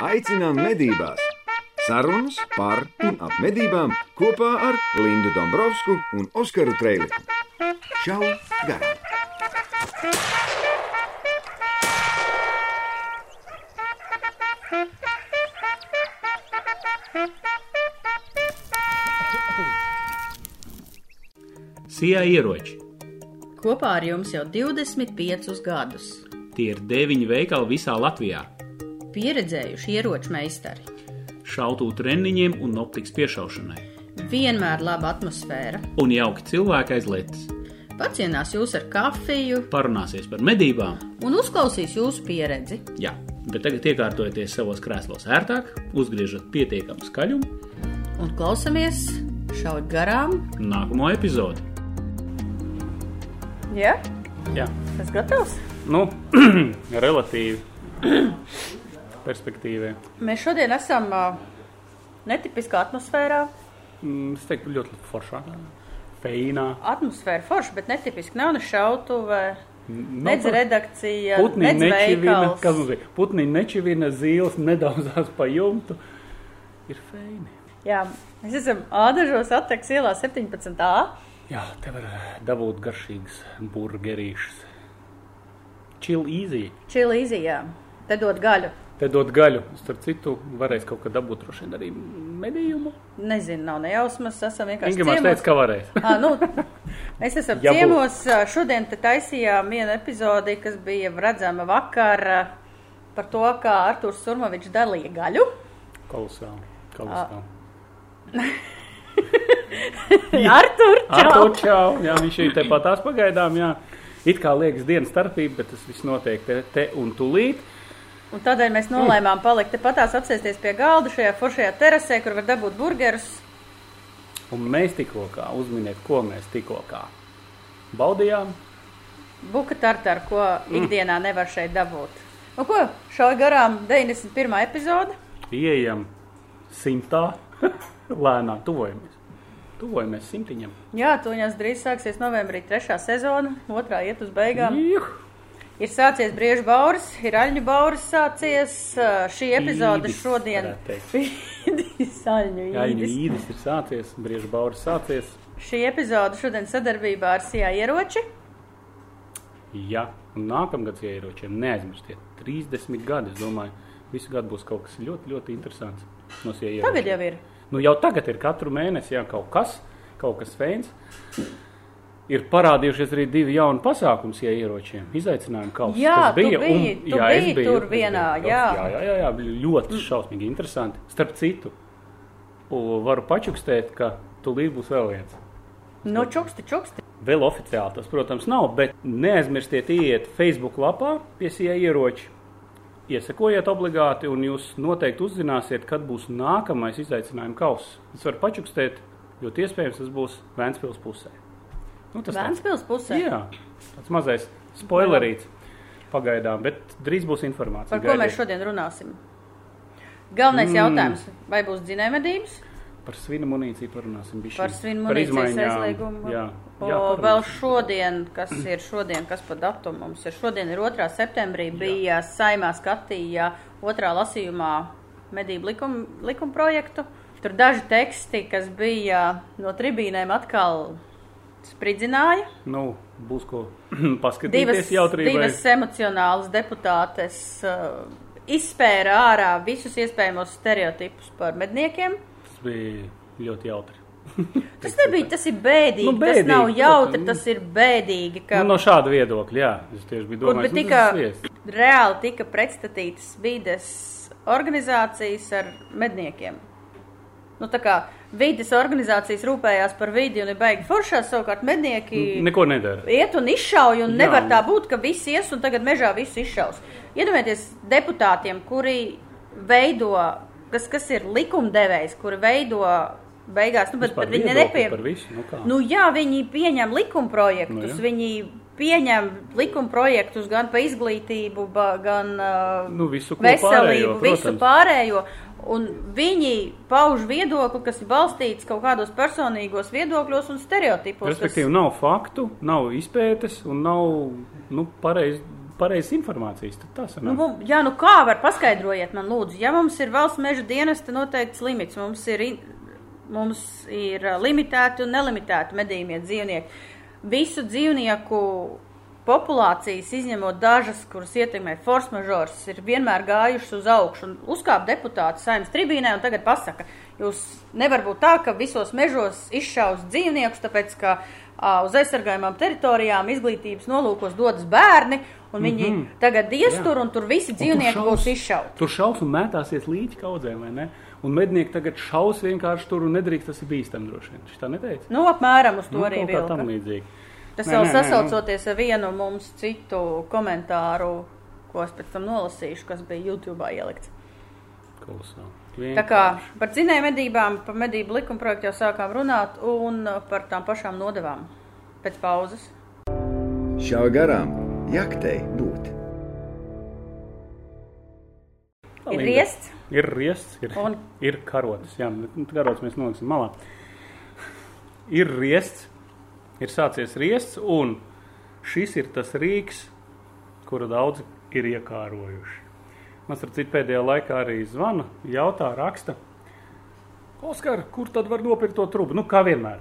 Aicinām medībās! Sarunas par un ap medībām kopā ar Lindu Dombrovskiju un Oskaru Trēliņu. Čau! Garām! Sijā ieroči. Kopā ar jums jau 25 gadus. Tie ir deviņi veikali visā Latvijā. Pieredzējuši ieroču meistari. Šautu treniņiem un optikas piešaušanai. Vienmēr laba atmosfēra. Un jauki cilvēki aiz lietas. Pacienās jūs ar kafiju Parunāsies par medībām. un uzklausīs jūsu pieredzi. Jā, bet tagad iekārtojieties savos krēslos ērtāk, uzgriežat pietiekamu skaļumu. Un klausamies, šaut garām. Nākamo epizodi. Jā, Jā, tas gatavs. nu, relatīvi. Perspektīvē. Mēs šodien esam netipiskā atmosfērā. Mm, Es teiktu, ļoti foršā. Feinā. Atmosfēra forša, bet netipiski nav ne šautuve, nedz par- redakcija, nedz veikals. kas mums ir? Putni nečivina zīles, nedaudzās pa jumtu. Ir feini. Jā, mēs esam Ādažos atteks ielā 17a. Jā, te var dabūt garšīgas burgerīšas. Chill easy. Čili izījā. Te dod gaļu. Te dod gaļu. Starp citu, varēs kaut kad dabūt droši vien arī medījumu. Nezinu, nav nejausmas, esam vienkārši Ingemārs teica, ka varēs. À, nu, mēs esam Ja ciemos. ā, Šodien te taisījām vienu epizodi, kas bija redzama vakar ā, par to, kā Artūrs Surmovičs dalīja gaļu. Kolosāli. Kolosāli. Artur, Ar čau! to čau. Jā, viņš ir tepat tās pagaidām. Jā. It kā liekas dienas starpība, bet tas viss notiek te, te un tulīt. Un tādēļ mēs nolēmām palikt tepatās apsēsties pie galda šajā foršajā terasē, kur var dabūt burgerus. Un mēs tikko kā uzminiet, ko mēs tikko kā baudījām. Buka tartaru, ko ikdienā nevar šeit dabūt. Nu ko, šauj garām 91. epizode. Ieejam simtā, lēnām tuvojamies. Tuvojamies simtiņam. Jā, toņās drīz sāksies novembrī trešā sezona, otrā iet uz beigām. Juh! Ir sācies briežu bauris, ir aļņu bauris sācies. Šī epizode Īdis, šodien. Īdis, aļņu Jā, viņa īdis. īdis ir sācies, brieža bauris sācies. Šī epizode šodien sadarbībā ar Sijā ieroči. Jā, un nākamgad ieročiem neaizmirstiet. 30 gadi, es domāju, visu gadu būs kaut kas ļoti, ļoti interesants. No Sija ieročiem. Tagad jau ir. Nu, jau tagad ir katru mēnesi jā, kaut kas, kaut kas feins. Ir parādījušies arī divi jauni pasākumi, ja ieročiem. Izaicinājumi kaut kas tu bija. biji- tu jā, es biji tur vienā, biju. jā. jā, jā, jā, jā, bija ļoti šausmīgi interesanti. Starp citu, varu pačukstēt, ka tūlīt būs vēl viens. No čuksti, čuksti. Vēl oficiāli tas, protams, nav, bet neaizmirstiet iet Facebook lapā pie SIA ieroči. Iesakojiet obligāti, un jūs noteikti uzzināsiet, kad būs nākamais izaicinājuma kauss. Es varu pačukstēt, jo iespējams tas būs Vēncpils pusē. Nu, tas Vēnspils pusē. jā, tāds mazais spoilerīts pagaidām, bet drīz būs informācija. Par ko mēs šodien runāsim? Galvenais Mm. jautājums, vai būs dzinējumedības? Par svinu munīciju parunāsim. bišķiņ. Par svinu munīcijas aizliegumu. Jā, O, jā vēl parunāsim. šodien, kas ir šodien, kas pa datumu mums ir? Šodien ir 2. septembrī, bija saimā skatīja otrā lasījumā medību likuma likum projektu. Tur daži teksti, kas bija no tribīnēm atkal spridzināja. Nu, būs ko Divas, paskatīties jautrībai. divas emocionālas deputātes uh, izspēra ārā visus iespējamos stereotipus par medniekiem. Tas bija ļoti jautri. Tas nebija, tas ir bēdīgi. Nu, bēdīgi, tas nav jautri, tas ir bēdīgi. Ka, Nu, no šāda viedokļa, jā, es tieši biju kur domājis, bija nu, tika, reāli tika pretstatītas vides organizācijas ar medniekiem. Nu, tā kā vides organizācijas rūpējās par vidi un ir baigi foršās, savukārt mednieki Neko nedara. iet un izšauj, un Jā. nevar tā būt, ka visi ies un tagad mežā visu izšaus. Iedomājieties deputātiem, kuri veido, kas, kas ir likumdevējs, kuri veido beigās, nu, bet, bet viņi viedokļi nepie... Par visu, nu kā. Nu, jā, viņi pieņem likumprojektus, Nu, nu, viņi pieņem likumprojektus gan par izglītību, ba, gan uh, Nu, visu, veselību, pārējo, visu protams. pārējo. Un viņi pauž viedokli, kas ir balstīts kaut kādos personīgos viedokļos un stereotipos. Respektīvi, nav faktu, nav izpētes un nav nu, pareiz, pareizas informācijas. Tad tas ir. Nu, jā, nu kā var paskaidrojiet man, lūdzu, ja mums ir valsts meža dienesta noteikts limits, mums ir, mums ir limitēti un nelimitēti medījumie dzīvnieki. Visu dzīvnieku populācijas, izņemot dažas, kuras ietekmē force majeures, ir vienmēr gājušas uz augšu un uzkāp deputāti saimnes tribīnē un tagad pasaka, jūs nevar būt tā, ka visos mežos izšaus dzīvniekus, tāpēc, ka uh, uz aizsargājumām teritorijām izglītības nolūkos dodas bērni, un viņi mm -hmm. tagad ies Jā. un tur visi Un tur dzīvnieki šaus- būs izšauti. Tur šaus un mētāsies līdzi kaudzēm, vai ne? Un mednieki tagad šaus vienkārši tur un nedrīkst, tas ir bīstami droši vien. Viņš tā neteica. Nu, apmēram uz to Nu, arī kaut kā tam līdzīgi. Tas Nē, jau nē, nē, nu. sasaucoties ar vienu mums citu komentāru, ko es pēc tam nolasīšu, kas bija YouTube ielikts. Kolosāli. Tā kā par dzinēju medībām, par medību likuma projektu jau sākām runāt un par tām pašām nodevām pēc pauzes. Šāva garām jaktei būt. Ir riests, Ir riests, ir, Un? ir karotes. Jā, nu, karotes mēs noliksim malā. Ir riests, ir sācies riests, un šis ir tas rīks, kuru daudzi ir iekārojuši. Man starp citu pēdējā laikā arī zvana, jautā, raksta. Oskar, kur tad var nopirkt to trubu? Nu, kā vienmēr.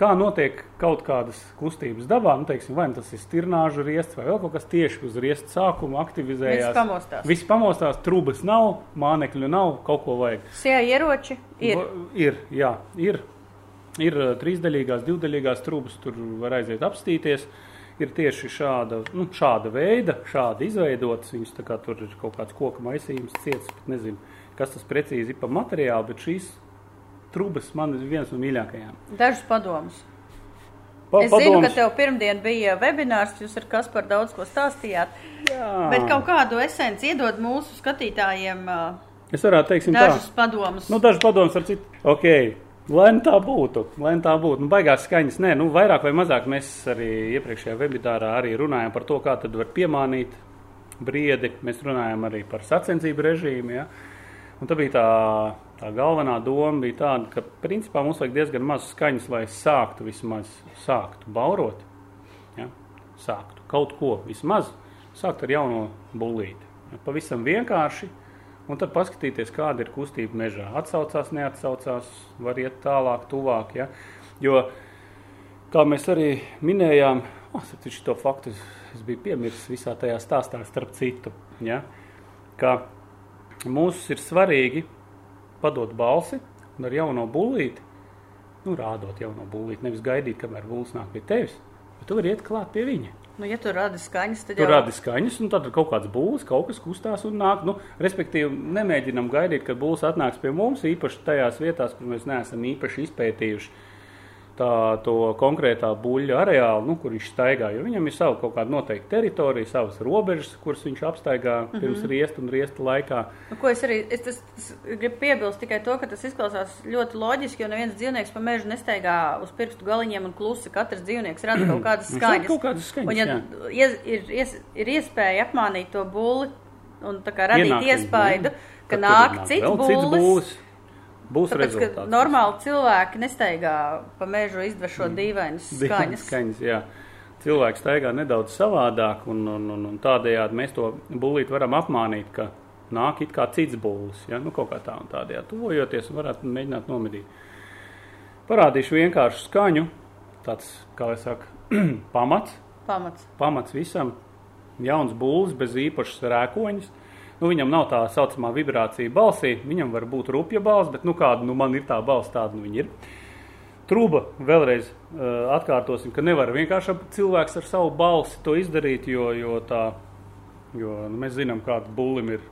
Kā notiek kaut kādas kustības dabā, nu, teiksim, vai nu tas ir stirnāžu riests vai vēl kaut kas tieši uz riesta sākuma aktivizējās. Viss pamostās. Viss pamostās, trūkas nav, mānekļu nav, kaut ko vajag. sie ieroči ir. Va- ir, jā, ir. Ir uh, trīsdaļīgās, divdaļīgās trūkas, tur var aiziet apstīties. Ir tieši šāda, nu, šāda veida, šāda izveidotas. Viņas tā kā tur ir kaut kāds koka maisījums, ciets, pat nezinu, kas tas precīzi ir pa materiālu, bet šīs trūkas man ir viens no mīļākajām. Dažus padomus. Pa, Es zinu, ka tev pirmdien bija webinārs, jūs ar kas par daudz ko stāstījāt. Jā. Bet kaut kādu esenci iedod mūsu skatītājiem Es varētu teiksim tā. dažus padomus. Nu, daži padomus ar citu. Ok, lai nu tā būtu. Lai nu tā būtu. Nu, baigās skaņas. Nē, nu, vairāk vai mazāk mēs arī iepriekšējā webinārā arī runājam par to, kā tad var piemānīt briedi. Mēs runājam arī par sacensību režīmu. Ja? Un tā bija tā, tā galvenā doma, bija tāda, ka principā mums vajag diezgan maz skaņas, lai sāktu vismaz sāktu baurot. Ja? Sāktu kaut ko vismaz, sākt ar jauno bullīti. Ja? Pavisam vienkārši. Un tad paskatīties, kāda ir kustība mežā. Atsaucās, neatsaucās, var iet tālāk, tuvāk. Ja? Jo, kā mēs arī minējām, oh, šo faktu es, es biju piemirsis visā tajā stāstā, starp citu, ja? ka mums ir svarīgi padot balsi un ar jauno bullīti, nu, rādot jauno bullīti, nevis gaidīt, kamēr bulls nāk pie tevis, bet tu vari iet klāt pie viņa. Nu, ja tu radi skaņas, tad Tur jau rada skaņas, un tad ir kaut kāds būs, kaut kas kustās un nāk. Nu, respektīvi, nemēģinām gaidīt, kad būs atnāks pie mums, īpaši tajās vietās, kur mēs neesam īpaši izpētījuši tā, to konkrētā buļļa areālu, nu, kur viņš staigā. Jo viņam ir sava kaut kāda noteikta teritorija, savas robežas, kuras viņš apstaigā mm -hmm. pirms riesta un riesta laikā. Nu, ko es arī es tas, tas gribu piebilst tikai to, ka tas izklausās ļoti loģiski, jo neviens dzīvnieks pa mežu nestaigā uz pirkstu galiņiem un klusi. Katrs dzīvnieks rada kaut kādas rada skaņas. kaut kādas skaņas, un, ja ies, ir, ies, ir iespēja apmānīt to bulli un radīt Ienāk viņa iespaidu, buļļa, ka tad nāk cits vēl cits bullis. Būs. Tāpēc, ka rezultāts. normāli cilvēki nestaigā pa mežu izdvešot dīvainas skaņas. skaņas jā. Cilvēks staigā nedaudz savādāk, un, un, un, un tādējādi mēs to būlīti varam apmānīt, ka nāk it kā cits būlis. Ja? Nu, kaut kā tā un tādējādi tuvojoties, varētu mēģināt nomedīt. Parādīšu vienkāršu skaņu, tāds, kā lai saka, pamats, Pamats. pamats visam. Jauns būlis bez īpašas rēkoņas. Nu, viņam nav tā saucamā vibrācija balsī, viņam var būt rupja balss, bet nu, kāda nu, man ir tā balss, tāda nu, viņa ir. Trūba vēlreiz uh, atkārtosim, ka nevar vienkārši cilvēks ar savu balsi to izdarīt, jo, jo, tā, jo nu, mēs zinām, kāda bulim ir.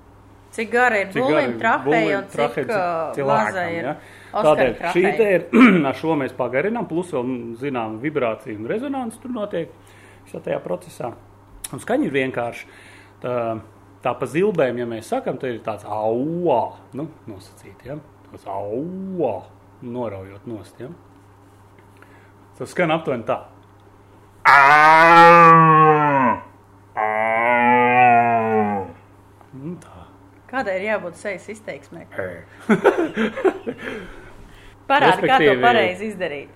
Cik gara ir Cik bulim trahēja un cik uh, maza cilvēkam, ir ja? Oskara Tādēļ šī trahēja. te ir, ar šo mēs pagarinām, plus vēl nu, zinām vibrācija un rezonance tur notiek tajā procesā. Un skaņa ir vienkārši. Tā, tā pa zilbēm, ja mēs sakam, tad ir tāds auā, nu, nosacīt, ja? Tas auā, noraujot nost, ja? Tas skan aptuveni tā. Nu, tā. Kādai ir jābūt sejas izteiksmē? Parādi, kā to pareizi izdarīt.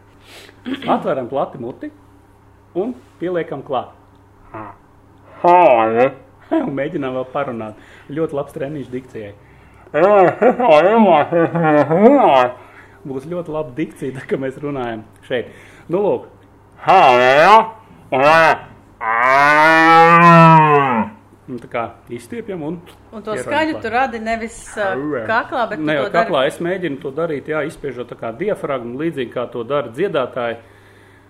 Atveram plati muti un pieliekam klāt. un mēģinām vēl parunāt. Ļoti labs treniņš dikcijai. Būs ļoti laba dikcija, tad, kad mēs runājam šeit. Nu, lūk, un tā kā izstiepjam un. Un to klāt. tu radi nevis uh, kaklā, bet Ne jau to dari kaklā es mēģinu to darīt, jā, izspiežot tā kā diafragmu, līdzīgi kā to dara dziedātāji.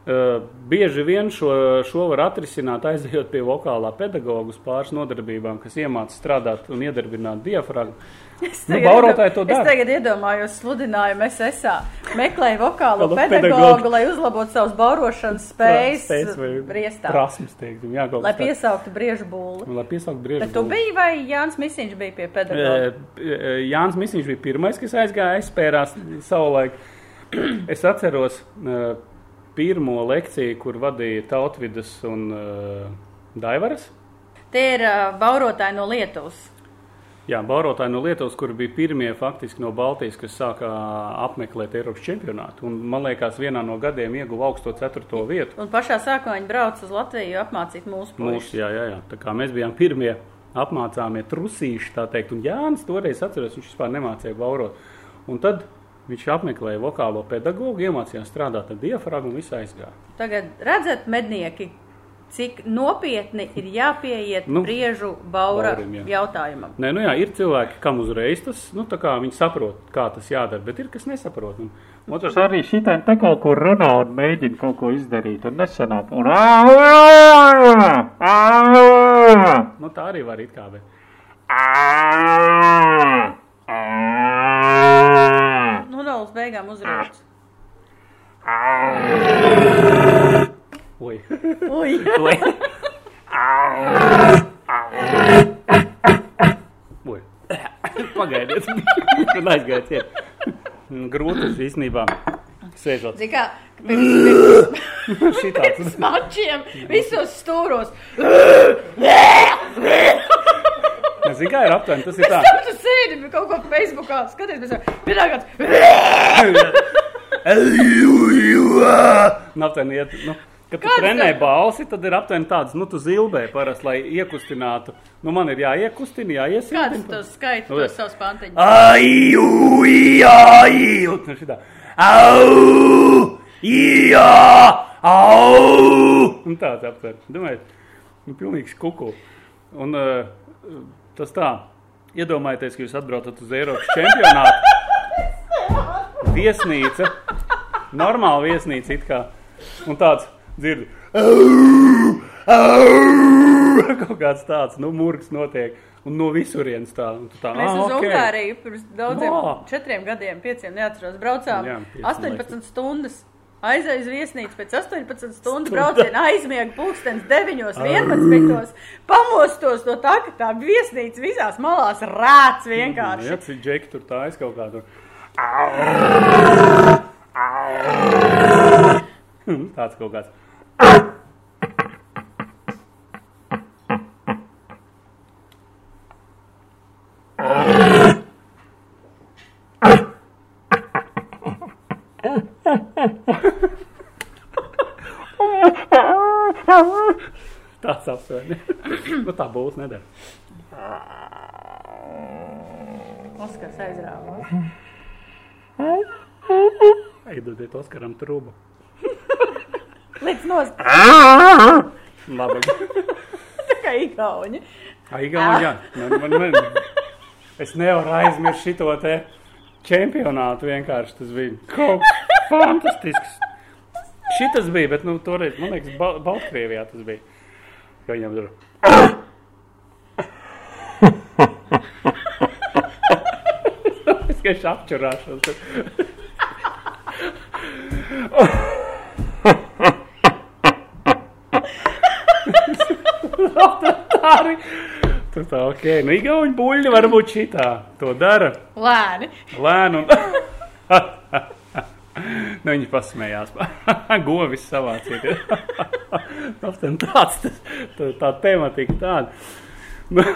Uh, bieži vien šo, šo var atrisināt, aizejot pie vokālā pedagoga uz pāris nodarbībām, kas iemāca strādāt un iedarbināt diafragmu. Es Nu, tagad baurotāji iedo- to Es tagad iedomājos sludinājumu SSA. Meklēju vokālo pedagogu, pedagogu. lai uzlabotu savas baurošanas spējas briestā. Prasmes, teiksim, jā, Lai piesauktu briežu būli. Lai piesauktu briežu. Bet tu būli. biji vai Jānis Misiņš bija pie pedagoga? E, Jānis Misiņš bija pirmais, kas aizgāja aizspērās savulaik. Es atceros e, pirmo lekciju, kur vadīja Tautvidas un uh, Daivaras. Tie ir uh, baurotāji no Lietuvas. Jā, baurotāji no Lietuvas, kur bija pirmie faktiski no Baltijas, kas sāka apmeklēt Eiropas čempionātu. Un, man liekas, vienā no gadiem ieguva augsto ceturto vietu. Un pašā sākumā viņi brauca uz Latviju apmācīt mūsu puikas. jā, jā, jā. Tā kā mēs bijām pirmie apmācāmie trusīši, tā teikt. Un Jānis toreiz atceros, viņš vispār nemācīja baurot. Un tad viņš apmeklēja vokālo pedagogu, iemācījās strādāt ar diafragmu un viss aizgāja. Tagad redzat, mednieki, cik nopietni ir jāpieiet Nu, briežu baura baurim, jā. jautājumam. Nē, nu jā, ir cilvēki, kam uzreiz tas, nu, tā kā viņi saprot, kā tas jādara, bet ir kas nesaprot. Un, otrs, arī šitai tā kaut kur runā un mēģina kaut ko izdarīt, un nesanāk. Un... nu, tā arī var it kā, bet. Nu, vēl uz beigām uzrauc. Oi, Ui, oi. oi. Pagaidiet, man aizgāja ciet. Grūti tas īstenībā sēžot. zini kā, pirms, pirms Šitāds. mačiem visos stūros. Zini, kā ir aptuveni, tas ir tā. Tam tu sēdi kaut ko Facebookā, skaties, mēs pirmā kāds. Nu, aptuveni iet, nu, kad tu Kāds trenē tev- balsi, tad ir aptuveni tāds, nu, tu zilbē parasti, lai iekustinātu. Nu, man ir jāiekustina, Kāds jāiesildina. tu skaiti Nu, tos savus pantiņus? Ai, ui, ai, un nu šitā. Au, jā, au. Un tāds aptver. Domājiet, nu, pilnīgs kuku. Un uh, tas tā, iedomājieties, ka jūs atbraucat uz Eiropas čempionātu. Viesnīca, normāla viesnīca it kā. Un tāds au, kaut kāds tāds, nu, murgs notiek. Un no visurienes tā. Tā Mēs "Ah, uz ok." Ungāriju pirms daudziem, Vā. četriem gadiem, pieciem, neatceros, braucām Jā, pieci, 18 stundas. Aizēju uz viesnīcu pēc 18 stundu brauciena, aizmiegu pulkstenis 9, 11. Pamostos no tā, ka tā viesnīca visās malās rāc vienkārši. Jā, cik džeki tur tā aiz kaut kādu. Tāds kaut kāds. Tāds apsvērni. nu, tā būs nedēļa. Oskars aizrāva. Iedodiet Oskaram trūbu. Līdz nost, Labi. tā kā igauņi. Ai, gan, jā. Man, man, man, es nevaru aizmirst šito te čempionātu vienkārši. Tas bija kaut fantastisks. Šitas bija, bet, nu, toreiz, man liekas, Bal Baltkrievijā tas bija. Viņam tur. Es vienkārši apčurāšos. Tā arī. Tā, ok. Nu, igauņu buļļi varbūt šitā. To dara. Lēni. Lēnu. nu, viņi pasmējās. Govis savāciet. Aptien tāds, tas, tā, tā tematika tāda.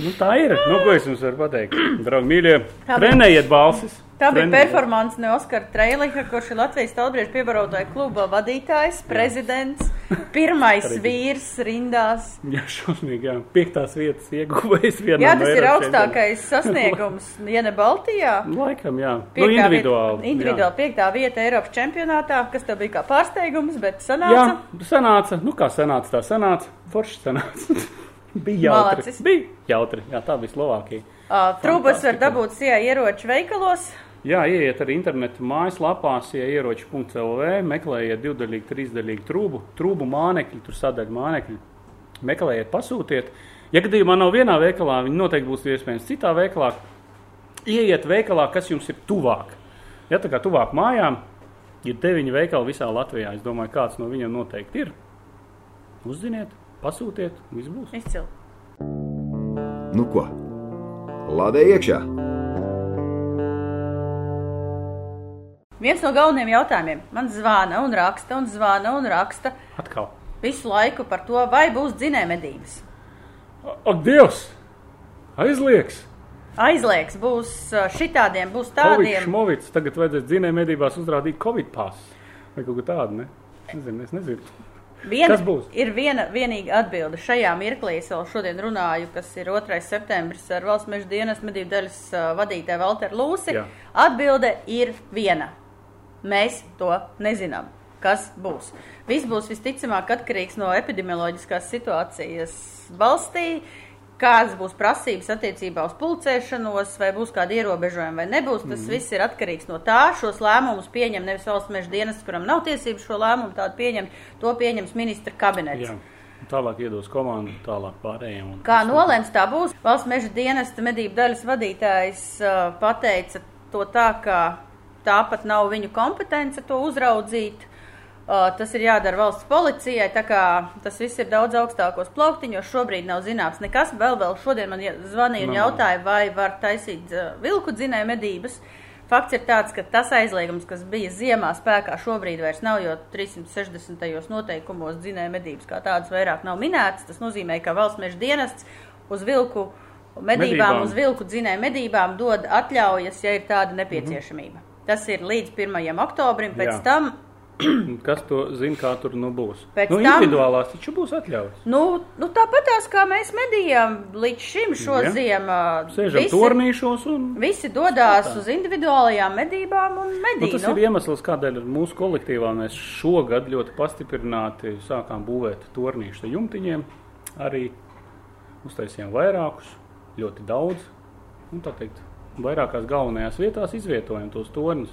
Nu, Nu, tā ir. Nu, ko es jums varu pateikt? Draugi, mīļie, trenējiet balsis. Tā bija performance no Oskara Treiliha, kurš ir Latvijas Talbriežu piebarotāja kluba vadītājs, prezidents, pirmais vīrs rindās. Jā, šausmīgi, jā. Piektās vietas ieguvējis vienā Jā, tas ir augstākais sasniegums, ja ne Baltijā. Laikam, jā. Nu, Piektā individuāli. Vieta, individuāli piektā vieta Eiropas čempionātā, kas tev bija kā pārsteigums, bet Jā, sanāca. jā sanāca. Nu, kā sanāca, tā sanāca. Forši sanāca. bija jautri. Malacis. Bija jautri. Jā, tā bija Slovākija. Uh, Trūbas var dabūt sijā ieroču veikalos. Jā, ieiet arī internetu mājaslapās, ja ieroči.lv, meklējiet divdaļīgu, trīsdaļīgu trūbu, trūbu mānekļu, tur sadaļu mānekļu. Meklējiet, pasūtiet. Ja gadījumā nav vienā veikalā, viņi noteikti būs iespējams citā veikalā. Ieiet veikalā, kas jums ir tuvāk. Ja tā kā tuvāk mājām, ir deviņi veikali visā Latvijā. Es domāju, kāds no viņiem noteikti ir. Uzziniet, pasūtiet, viss būs. Izcili. Nu ko? Lādē iekšā! Viens no galvenajiem jautājumiem. Man zvana un raksta, un zvana un raksta Atkal. visu laiku par to, vai būs dzinējumedības. Ak, Dievs! Aizliegs! Aizliegs būs šitādiem, būs tādiem. šmovits, tagad vajadzēs dzinēju medībās uzrādīt Covid pasu. Vai kaut ko tādu, ne? Nezinu, es nezinu. Viena, Kas būs? Ir viena vienīga atbilde. Šajā mirklī es vēl šodien runāju, kas ir 2. septembris ar valsts meža dienas medību daļas vadītāju Valteru Lūsi. Jā. Atbilde ir viena. Mēs to nezinām. Kas būs? Viss būs visticamāk atkarīgs no epidemioloģiskās situācijas valstī, kādas būs prasības attiecībā uz pulcēšanos, vai būs kādi ierobežojumi vai nebūs. Tas Mhm. viss ir atkarīgs no tā. Šos lēmumus pieņem nevis valsts meža dienas, kuram nav tiesības šo lēmumu tādu pieņemt, to pieņems ministra kabinets. Jā. Tālāk iedos komandu, tālāk pārējiem. un- Kā nolēms, tā būs. Valsts meža dienesta medību daļas vadītājs uh, pateica to tā, ka tāpat nav viņu kompetence to uzraudzīt. Tas ir jādara valsts policijai, tas viss ir daudz augstākos plauktiņos. Šobrīd nav zināms nekas. Vēl, vēl šodien man ja- zvanīja un Nav. jautāja, vai var taisīt uh, vilku dzinēju medības. Fakts ir tāds, ka tas aizliegums, kas bija ziemā spēkā, šobrīd vairs nav, jo 360. noteikumos dzinēja medības kā tādas vairāk nav minētas. Tas nozīmē, ka valsts meža dienests uz vilku medībām, Medībām. uz vilku dzinēja medībām dod atļaujas, ja ir tāda nepieciešamība. Tas ir līdz 1. oktobrim, pēc Jā. tam Kas to zina, kā tur nu būs? Pēc nu, tam- individuālās taču būs atļauts. Nu, nu tāpatās kā mēs medījām līdz šim šo Ja. ziemu. Sēžam tornīšos un. visi dodās uz individuālajām medībām un Nu, medī. tas ir iemesls, kādēļ mūsu kolektīvā mēs šogad ļoti pastiprināti sākām būvēt tornīšu ar jumtiņiem. Arī uztaisījām vairākus, ļoti daudz. Un, tā teikt, vairākās galvenajās vietās izvietojam tos torņus.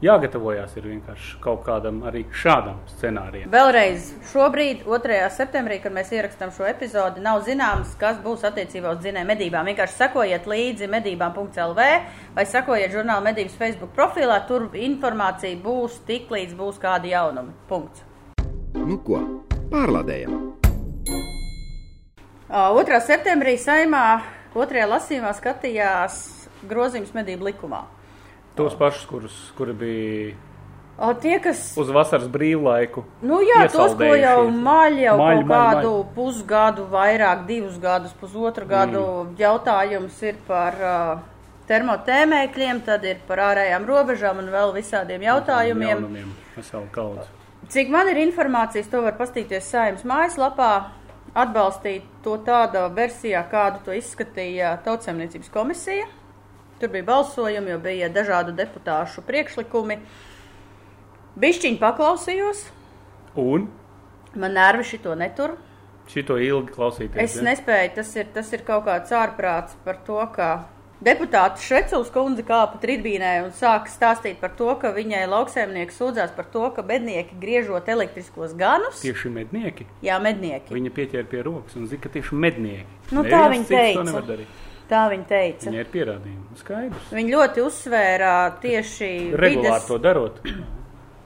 Jāgatavojās ir vienkārši kaut kādam arī šādam scenārijam. Vēlreiz šobrīd, 2. septembrī, kad mēs ierakstām šo epizodi, nav zināms, kas būs attiecībā uz dzinēju medībām. Vienkārši sekojiet līdzi medībām.lv vai sekojiet žurnāla medības Facebook profilā. Tur informācija būs tik līdz būs kādi jaunumi. Punkts. Nu ko? Pārlādējam! Uh, 2. septembrī saimā otrajā lasījumā skatījās grozījums medību likumā. Tos pašus, kurus, kuri bija O, tie, kas uz vasaras brīvlaiku. Nu, jā, tos, ko jau maļ jau Maļ, kaut maļ, kādu maļ. pusgadu, vairāk, divus gadus, pusotru gadu mm. jautājums ir par uh, termotēmēkļiem, tad ir par ārējām robežām un vēl visādiem jautājumiem. Jaunumiem. Cik man ir informācijas, to var pastīties saimnes mājaslapā, atbalstīt to tādā versijā, kādu to izskatīja Tautsemniecības komisija. Tur bija balsojumi, jo bija dažādu deputāšu priekšlikumi. Bišķiņi paklausījos, Un man nervi šito netur. šito ilgi klausīties. Es ja? nespēju, tas ir, tas ir kaut kāds ārprāts par to, ka deputāte Švecovs kundze kāpa tribīnē un sāka stāstīt par to, ka viņai lauksēmnieki sūdzās par to, ka bednieki griežot elektriskos ganus. Tieši mednieki. Jā, mednieki. Viņa pieķēra pie rokas un zina, ka tieši mednieki. Nu, Neviens tā viņa teica. Tā viņa teica. Viņai ir pierādījumi. Skaidrs. Viņa ļoti uzsvēra tieši Regulāri vides, to darot.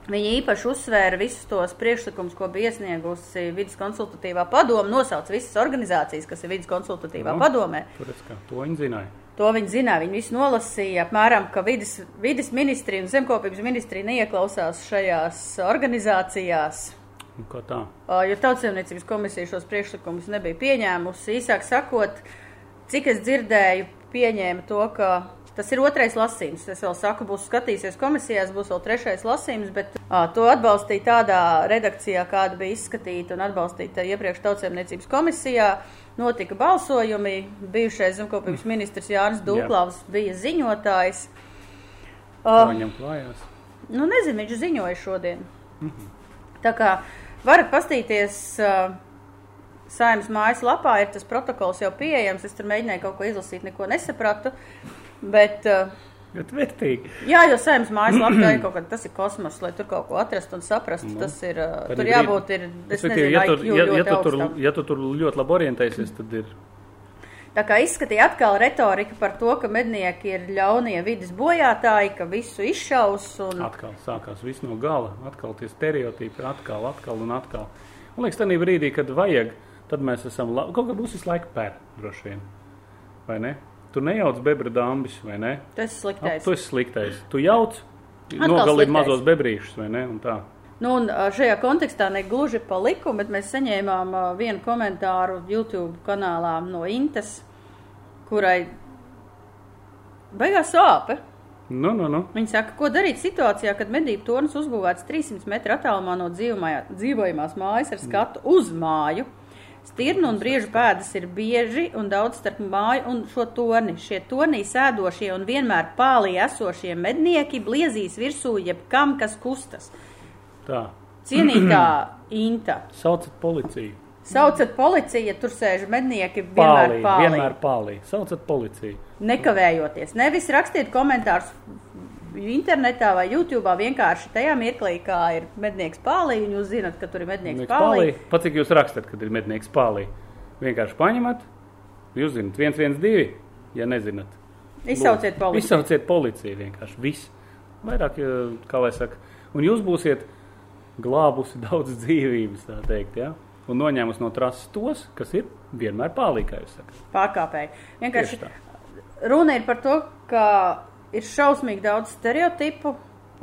Viņa īpaši uzsvēra visus tos priekšlikumus, ko bija iesniegusi vidas konsultatīvā padome, nosauc visas organizācijas, kas ir vidas konsultatīvā Nu. padomē. Tur redz, kā to viņi zināja. To viņi zināja. Viņi visi nolasīja, apmēram, ka vidas, vidas ministrija un zemkopības ministrija neieklausās šajās organizācijās. Kā tā? Jo tautsēmniecības komisija šos priekšlikumus nebija pieņēmusi. Īsāk sakot, cik es dzirdēju, pieņēma to, ka tas ir otrais lasījums. Es vēl saku, būs skatīsies komisijās, būs vēl trešais lasījums, bet ā, to atbalstīja tādā redakcijā, kāda bija izskatīta un atbalstīta iepriekš tautsēmniecības komisijā. Notika balsojumi, bijušais zemkopības ministrs Jānis Dūklavs bija ziņotājs. Kā viņam klājās? Nu, nezinu, viņš ziņoja šodien. Tā kā varat pastīties uh, saimnes mājaslapā, ir tas protokols jau pieejams. Es tur mēģināju kaut ko izlasīt, neko nesapratu. Bet, uh, Bet vērtīgi. jā, jo saimnes mājaslapā ir kaut kas, tas ir kosmos, lai tur kaut ko atrastu un saprastu. Nu, Tas ir, Tad tur ir jābūt, ir, es nezinu, ja, tur, ja, ja, tu tur, ja tu tur ļoti labi orientēsies, tad ir Tā kā izskatīja atkal retorika par to, ka mednieki ir ļaunie vidas bojātāji, ka visu izšaus un atkal sākās viss no gala. Atkal tie stereotipi, atkal, atkal un atkal. Man liekas, tajā brīdī, kad vajag, tad mēs esam labi. Kaut kā būs visu laiku pēr, droši vien. Vai ne? Tu nejauc bebra dāmbis, vai ne? tas ir Ap, sliktais. tu esi sliktais. Tu jauc, nogalini mazos bebrīšus, vai ne? Un tā. Nu, un šajā kontekstā ne gluži pa likumu, bet mēs saņēmām vienu komentāru YouTube kanālā no Intas, kurai beigās sāpe. Nu, nu, nu. Viņa saka, ko darīt situācijā, kad medību tornis uzbūvēts 300 metru attālumā no dzīvojamā- dzīvojamās mājas ar skatu uz māju. Stirnu un briežu pēdas ir bieži un daudz starp māju un šo torni. Šie tornī sēdošie un vienmēr pālī esošie mednieki bliezīs virsū jebkam, kas kustas. Tā. Cienītā Inta. Saucat policiju. Saucat policiju, ja tur sēž mednieki vienmēr pālī. vienmēr pālī. Saucat policiju. Nekavējoties. Nevis rakstiet komentārus internetā vai YouTube, vienkārši tajā mirklī, kā ir mednieks pālī, un jūs zinat, ka tur ir mednieks pālī. pālī. Pat cik jūs rakstat, kad ir mednieks pālī. Vienkārši paņemat, jūs zinat, 112, ja nezināt. Izsauciet policiju. Izsauciet policiju vienkārši. Viss. Vairāk, kā lai saka. Un jūs būsiet glābusi daudz dzīvības, tā teikt, ja? Un noņēmus no trases tos, kas ir vienmēr pālī, kā jūs sakat. Pārkāpēji. Vienkārši runa ir par to, ka ir šausmīgi daudz stereotipu,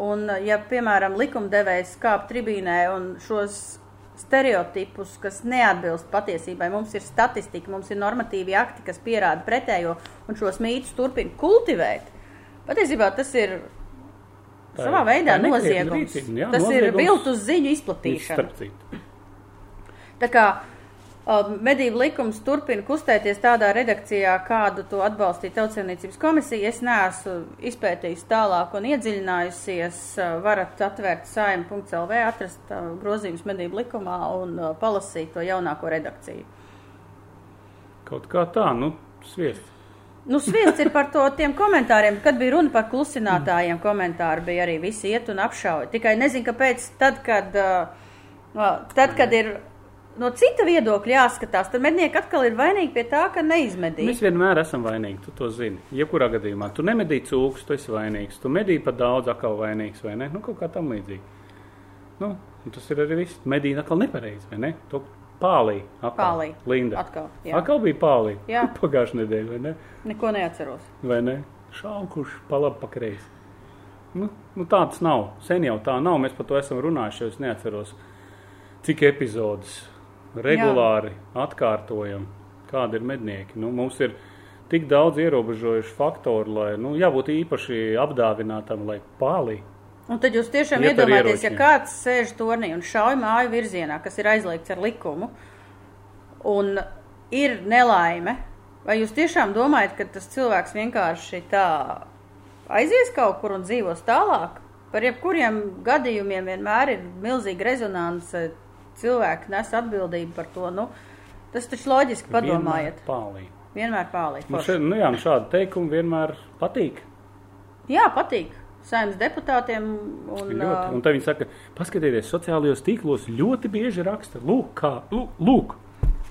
un, ja, piemēram, likumdevējs kāp tribīnē un šos stereotipus, kas neatbilst patiesībai, mums ir statistika, mums ir normatīvi akti, kas pierāda pretējo, un šos mītus turpina kultivēt. Patiesībā tas ir Tā savā ir- veidā tā ir noziegums. rīcība, jā, Tas ir noziegums. viltus ziņu izplatīšana. Tā kā uh, medību likums turpina kustēties tādā redakcijā, kādu to atbalstīja Tautsēmniecības komisija. Es neesmu izpētījis tālāk un iedziļinājusies. Varat atvērt saim.lv, atrast grozījumus medību likumā un palasīt to jaunāko redakciju. Kaut kā tā, nu, sviests. Nu, sviests ir par to tiem komentāriem. Kad bija runa par klusinātājiem, komentāri bija arī visi iet un apšauja. Tikai nezinu, kāpēc tad, kad, tad, kad ir no cita viedokļa jāskatās, tad mednieki atkal ir vainīgi pie tā, ka neizmedīja. Mēs vienmēr esam vainīgi, tu to zini. Jebkurā gadījumā tu nemedīji cūkus, tu esi vainīgs. Tu medīji pat daudz, atkal vainīgs, vai ne? Nu, kaut kā tam līdzīgi. Nu, tas ir arī viss. Medīji atkal nepareizi, vai ne? To pālī. Atkal. Pālī. Linda. Atkal, jā. Atkal bija pālī. Jā. Pagājušajā nedēļā, vai ne? Neko neatceros. Vai ne? Šaukuši pa labi, pa kreisi. Nu, nu tāds nav. Sen jau tā nav. Mēs par to esam runājuši. Es neatceros, cik epizodes regulāri Jā. atkārtojam, kādi ir mednieki. Nu, mums ir tik daudz ierobežojuši faktori, lai nu, jābūt īpaši apdāvinātam, lai pālī. Un tad jūs tiešām Iet iedomājaties, ja kāds sēž tornī un šauj māju virzienā, kas ir aizliegts ar likumu, un ir nelaime, vai jūs tiešām domājat, ka tas cilvēks vienkārši tā aizies kaut kur un dzīvos tālāk? Par jebkuriem gadījumiem vienmēr ir milzīga rezonance, cilvēki nes atbildību par to. Nu, tas taču loģiski padomājiet. Vienmēr Pālī. Vienmēr pālīt. Nu, šeit, nu, jā, nu, šādi teikumi vienmēr patīk. Jā, patīk. Saimnes deputātiem un, Ļoti. Un tad viņi saka, paskatieties, sociālajos tīklos ļoti bieži raksta, lūk, kā, lūk,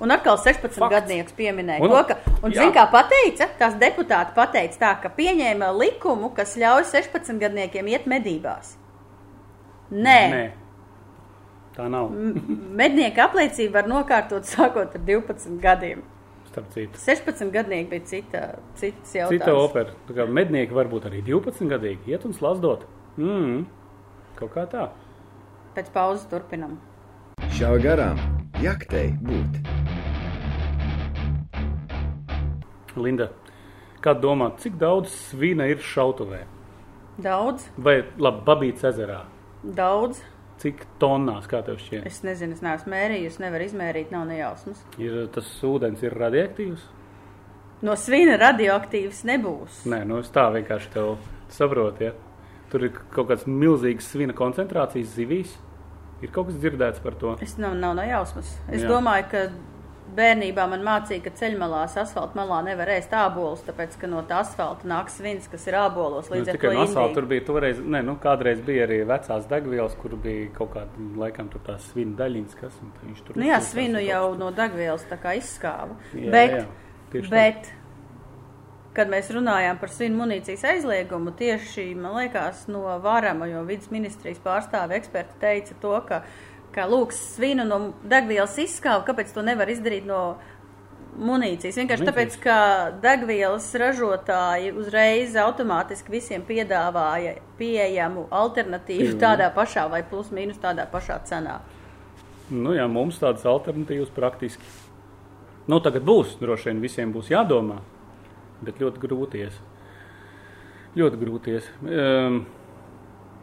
Un atkal 16 Fakts. gadnieks pieminēja Un- to, ka, un jā. zin, kā pateica, tās deputāti pateica tā, ka pieņēma likumu, kas ļauj 16 gadniekiem iet medībās. Nē, Nē, tā nav. mednieka apliecība var nokārtot sākot ar 12 gadiem. Starp citu. 16 gadnieki bija cita, cits jautājums. Cita opera. Tā kā mednieki var būt arī 12 gadīgi, iet un slazdot. Mm, kaut kā tā. Pēc pauzes turpinam. Šāva garām, jaktei būt. Linda, kā domā, cik daudz svina ir šautavē? Daudz, Vai labi, babīts ezerā? daudz. Cik tonnās, kā tev šķiet? Es nezinu, es neesmu mērījusi, nevaru izmērīt, nav nejausmas. Ir, tas ūdens ir radioaktīvs? No svina radioaktīvs nebūs. Nē, nu es tā vienkārši tev saprotu. Ja? Tur ir kaut kāds milzīgs svina koncentrācijas zivīs. Ir kaut kas dzirdēts par to. Es nav, nav nejausmas. Es Jā. Domāju, ka bērnībā man mācīja, ka ceļmalās, asfalta malā nevar ēst ābolus, tāpēc, ka no tā asfalta nāk svins, kas ir ābolos. Nu, Līdz ar tikai to no asfalta tur bija toreiz, ne, nu, kādreiz bija arī vecās degvielas, kur bija kaut kāda, laikam, tur tās svina daļiņas, kas, viņš tur Nu, jā, svinu jau kas no degvielas tā kā izskāva. Jā, bet, jā, bet, kad mēs runājām par svinu munīcijas aizliegumu, tieši, man liekas, no Vārama, jo vidas ministrijas pārstāve eksperti teica to, ka, ka lūk, svinu no degvielas izskāva, kāpēc to nevar izdarīt no munīcijas. Vienkārši tāpēc, ka degvielas ražotāji uzreiz automātiski visiem piedāvāja pieejamu alternatīvu Jā. tādā pašā vai plus mīnus tādā pašā cenā. Nu, jā, mums tādas alternatīvas praktiski. Nu, tagad būs, droši vien visiem būs jādomā, bet ļoti grūties. Ļoti grūties. Um,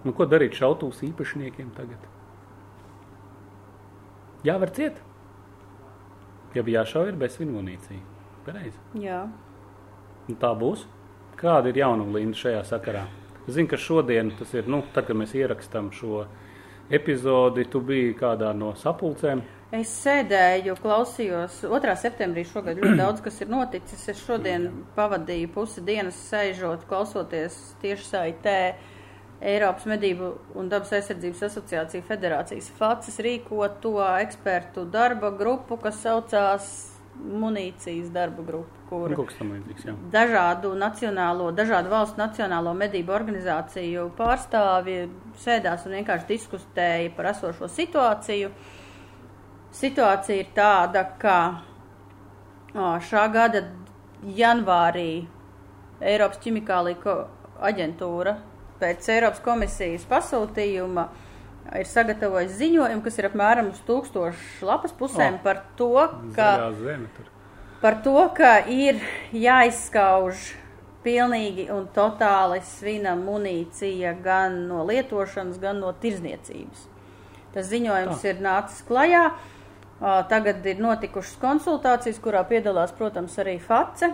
nu, ko darīt šautavas īpašniekiem tagad? Jāvar ciet. Ja bija jāšauj, ir bez munīcija. Pareizi. Jā. Un tā būs. Kāda ir jaunuma līnija šajā sakarā? Es zinu, ka šodien, tas ir, nu, tad, kad mēs ierakstām šo epizodi, tu biji kādā no sapulcēm. Es sēdēju, klausījos. 2. septembrī šogad ļoti daudz kas ir noticis. Es šodien pavadīju pusi dienas sēžot, klausoties tieši saitē Eiropas Medību un dabas aizsardzības asociācija federācijas FACES rīkoto ekspertu darba grupu, kas saucās munīcijas darba grupa, kur Nu, līdzīgs, dažādu nacionālo, dažādu valstu nacionālo medību organizāciju pārstāvji sēdās un vienkārši diskutēja par esošo situāciju. Situācija ir tāda, ka šā gada janvārī Eiropas ķimikālija aģentūra pēc Eiropas komisijas pasūtījuma ir sagatavojis ziņojumu, kas ir apmēram uz tūkstošu lapas pusēm O. par to, ka par to, ka ir jāizskauž pilnīgi un totāli svina munīcija gan no lietošanas, gan no tirzniecības. Tas ziņojums Tā. ir nācis klajā. Tagad ir notikušas konsultācijas, kurā piedalās, protams, arī FACE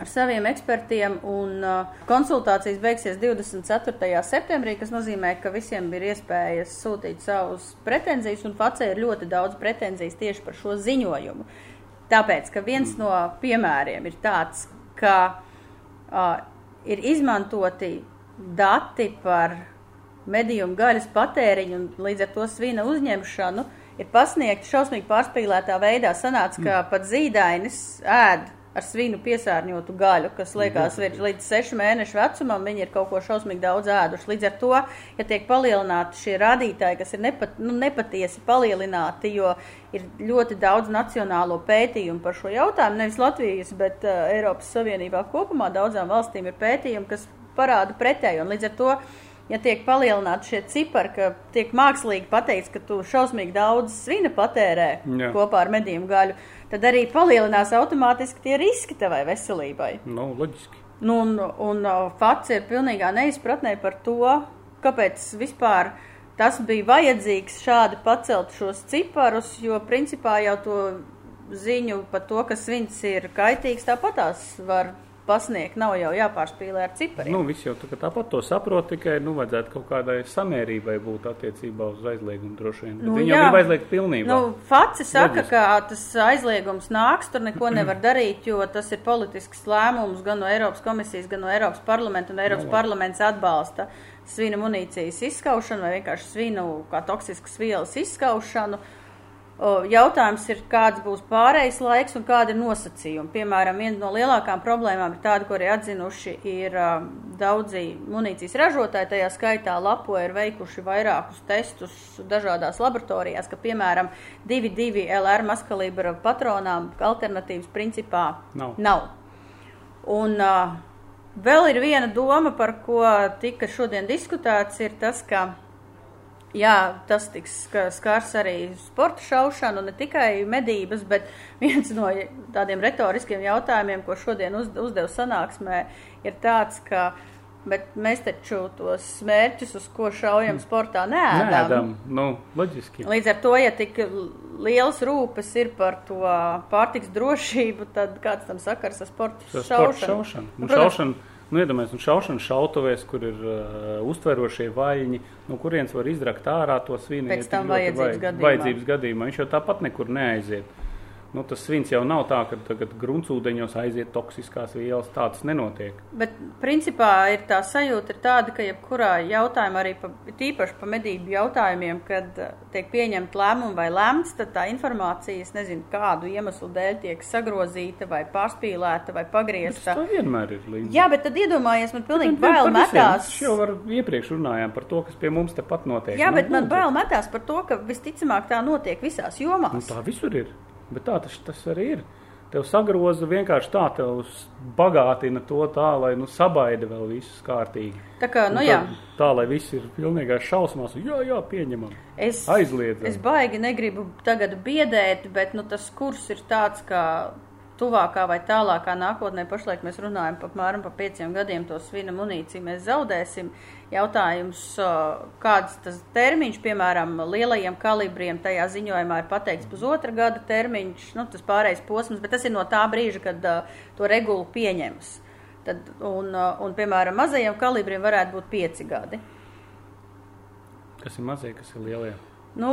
ar saviem ekspertiem. Un, uh, konsultācijas beigsies 24. septembrī, kas nozīmē, ka visiem ir iespējas sūtīt savus pretenzijas, un FACE ir ļoti daudz pretenzijas tieši par šo ziņojumu. Tāpēc, ka viens no piemēriem ir tāds, ka uh, ir izmantoti dati par medījumu gaļas patēriņu un līdz ar to svina uzņemšanu, ir pasniegti šausmīgi pārspīlētā veidā. Sanāca, ka pat zīdainis ēd ar svinu piesārņotu gaļu, kas liekas līdz sešu mēnešu vecumam, viņi ir kaut ko šausmīgi daudz ēduši. Līdz ar to, ja tiek palielināti šie rādītāji, kas ir nepat, nu, nepatiesi palielināti, jo ir ļoti daudz nacionālo pētījumu par šo jautājumu, nevis Latvijas, bet uh, Eiropas Savienībā kopumā daudzām valstīm ir pētījumi, kas parāda pretēju. Līdz ar to, ja tiek palielināti šie cipari, ka tiek mākslīgi pateikts, ka tu šausmīgi daudz svina patērē Jā. kopā ar medījumu gaļu, tad arī palielinās automātiski tie riski tavai veselībai. Nu, loģiski. Nu, un, un uh, Fats ir pilnīgā neizpratnē par to, kāpēc vispār tas bija vajadzīgs šādi pacelt šos ciparus, jo principā jau to ziņu par to, ka svins ir kaitīgs, tāpatās var pasniegt. Nav jau jāpārspīlē ar cipariem. Nu, viss jau tā, tāpat to saprot, tikai, nu, vajadzētu kaut kādai samērībai būt attiecībā uz aizliegumu droši vien. Nu, Nu, Viņam jā. ir aizliegt pilnībā. Nu, Faci saka, Loģiski. ka tas aizliegums nāks, tur neko nevar darīt, jo tas ir politisks lēmums gan no Eiropas komisijas, gan no Eiropas parlamenta, un Eiropas Nu, parlaments atbalsta svina munīcijas izskaušanu vai vienkārši svinu kā toksiskas vielas izskaušanu. O, Jautājums ir, kāds būs pārējais laiks un kāda ir nosacījuma. Piemēram, viena no lielākām problēmām ir tāda, ko arī atzinuši ir um, daudzi munīcijas ražotāji, tajā skaitā Lapo ir veikuši vairākus testus dažādās laboratorijās, ka, piemēram, 2,2 LR maskalibra patronām alternatīvas principā Nav. nav. Un uh, vēl ir viena doma, par ko tika šodien diskutēts, ir tas, ka Jā, tas tiks skars arī sporta šaušanu, ne tikai medības, bet viens no tādiem retoriskiem jautājumiem, ko šodien uz, uzdev sanāksmē, ir tāds, ka mēs taču tos mērķus, uz ko šaujam sportā, neēdam. Nēdam, nu, loģiski. Līdz ar to, ja tik liels rūpes ir par to pārtiks drošību, tad kāds tam sakars ar sporta Tas sports šaušanu? šaušana. Nu, Nu, šaušana, nu, iedomājies, nu, šaušana šautuvēs, kur ir uh, uztverošie vaļņi, no kurienes var izrakt ārā to svinu. Pēc tam vajadzības vajag- gadījumā. Vajadzības gadījumā. Viņš jau tāpat nekur neaiziet. Nu, tas svins jau nav tā, ka tagad gruntsūdeņos aiziet toksiskās vielas. Tā tas nenotiek. Bet, principā, ir tā sajūta, ir tāda, ka jebkurā jautājumā, arī pa, tīpaši par medību jautājumiem, kad eh, tiek pieņemta lēmuma vai lemts, tad tā informācija, es nezinu, kādu iemeslu dēļ tiek sagrozīta vai pārspīlēta vai Tas pagriezta. tā vienmēr ir līdzi. Jā, bet tad iedomājies, man pilnīgi Tad bail metās. Mēs jau var, iepriekš runājām par to, kas pie mums tepat notiek. Jā, Nu, bet man bail metās par to, ka visticamāk tā notiek visās Nu, jomās. tā visur ir. Bet tā tas, tas arī ir. Tev sagroza vienkārši tā, tev bagātina to tā, lai nu, sabaida vēl visus kārtīgi. Tā kā, nu tad Tā, lai viss ir pilnīgā šausmās. Jā, jā, pieņemam. es, Aizliedzam. es baigi negribu tagad biedēt, bet nu, tas kurs ir tāds, ka tuvākā vai tālākā nākotnē, pašlaik mēs runājam par apmēram par pieciem gadiem, to svina munīciju mēs zaudēsim. Jautājums, kāds tas termiņš, piemēram, lielajiem kalibriem, tajā ziņojumā ir pateikts pusotra gada termiņš, nu, tas pārējais posms, bet tas ir no tā brīža, kad uh, to regulu pieņems. Tad, un, uh, un, piemēram, mazajiem kalibriem varētu būt pieci gadi. Kas ir mazie, kas ir lielie? Nu,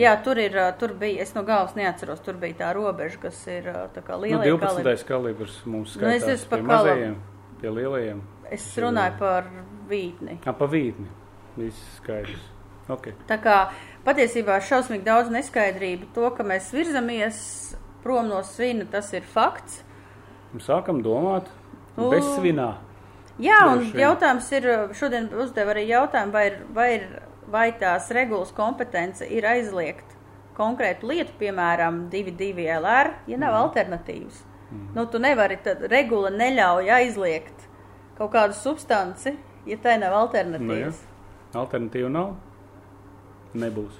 jā, tur ir, tur bija, es no galvas neatceros, tur bija tā robeža, kas ir kā Nu, liela 12. kalibrs mums Nu, es skaitās esmu pa pie kalam. mazajiem, pie lielajiem. Es runāju par vītni. Ā, pa vītni. Viss skaidrs. Okay. Tā kā patiesībā šausmīgi daudz neskaidrību. To, ka mēs virzamies prom no svina, tas ir fakts. Un Sākam domāt Nu. bez svinā. Jā, un jautājums ir, šodien uzdev arī jautājumu, vai, ir, vai, ir, vai tās regulas kompetence ir aizliegt konkrētu lietu, piemēram, 2-2 LR, ja nav Mhm. alternatīvas. Nu, tu nevari, tad regula neļauj aizliegt kaut kādu substanci, ja tai nav Nu, jā. alternatīvas. Alternatīva nav. Nebūs.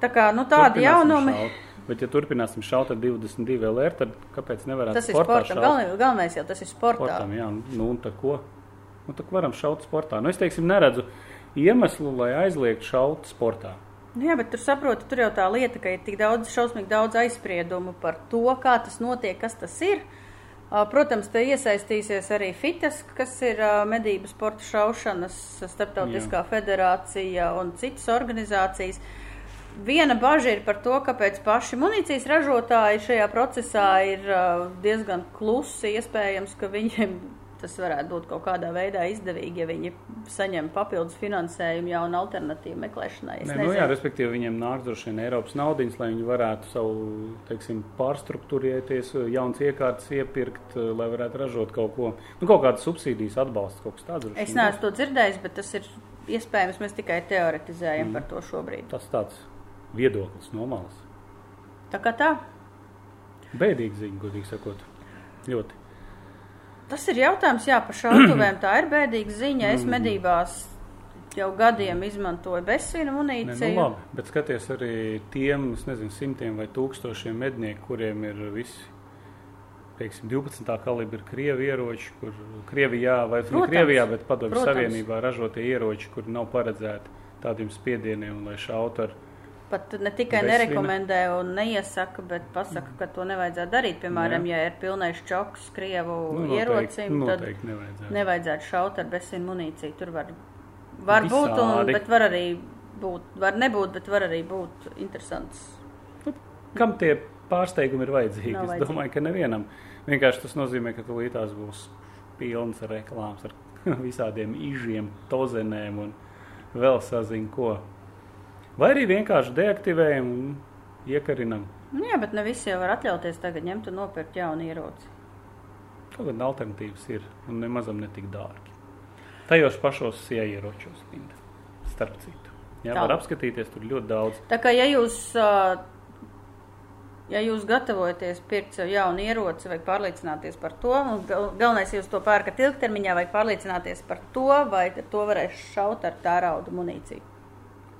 Tā kā, nu, tādi jaunumi, šaut. Bet, ja turpināsim šaut ar 22 LR, tad kāpēc nevarētu tas ir sportam. Galvenais, galvenais jau tas ir sportā. Sportam, jā, nu, un tā ko? Nu, tā varam šaut sportā. Nu, es teiksim, neredzu iemeslu, lai aizliegtu šaut sportā. Nu, jā, bet tur saproti, tur jau tā lieta, ka ir tik daudz, šausmīgi daudz aizspriedumu par to, kā tas notiek, kas tas ir. Protams, te iesaistīsies arī FITES, kas ir medību sporta šaušanas starptautiskā federācija un citas organizācijas. Viena bažas ir par to, kāpēc paši munīcijas ražotāji šajā procesā ir diezgan klusi. Iespējams, ka viņiem tas varētu būt kaut kādā veidā izdevīgi, ja viņi saņem papildus finansējumu jaunu alternatīvu meklēšanai. Nē, nu, jā, respektīvi, viņiem nāk droši vien Eiropas naudas, lai viņi varētu savu teiksim, pārstruktūrēties, jauns iekārtas iepirkt, lai varētu ražot kaut ko. Nu, kaut kādas subsīdijas atbalsts, kaut kas tāds. Es neesmu to dzirdējis, bet tas ir iespējams. Mēs tikai teoretizējam mm. par to šobrīd. būs. Tas tāds viedoklis no malas. Tā kā tā. Bēdīgi ziņa, godīgi sakot. Ļoti. Tas ir jautājums, jā, par šautuvēm. Tā ir bēdīga ziņa. Mm. Es medībās jau gadiem izmantoju bezsvina Nē, nu, munīciju. labi, bet skaties arī tiem, es nezinu, simtiem vai tūkstošiem mednieku, kuriem ir visi, teiksim, 12. kalibra krievi ieroči, kur Krievijā, vai ne Protams, Krievijā, bet padomju. Savienībā ražotie ieroči, kuri nav paredzēti tādiem spiedieniem, lai šautu ar Pat ne tikai Bezsvina. nerekomendē un neiesaka, bet pasaka, ka to nevajadzētu darīt. Piemēram, Jā. ja ir pilnais čoks Krievu nu, noteikti, ierocim, tad noteikti nevajadzētu. nevajadzētu šaut ar bezsvina munīciju. Tur var, var būt, un, Visādi. bet var arī būt, var nebūt, bet var arī būt interesants. Kam tie pārsteigumi ir vajadzīgi? Nav es vajadzīgi. domāju, ka nevienam. Vienkārši tas nozīmē, ka tūlītās būs pilns ar reklāmas, ar visādiem īžiem, tozenēm un vēl sazinu ko. Vai arī vienkārši deaktivējam un iekarinam. Nu, jā, bet ne visi jau var atļauties tagad ņemt un nopirkt jaunu ieroci. Kāda alternatīvas ir un nemazam netik dārgi. Tajos pašos ieieročos, starp citu. Jā, Tā. var apskatīties tur ļoti daudz. Tā kā ja jūs, ā, ja jūs gatavojaties pirkt sev jaunu ieroci, vajag pārliecināties par to. gal- Galvenais, ja jūs to pērkat ilgtermiņā, vajag pārliecināties par to, vai to varēs šaut ar tērauda munīciju.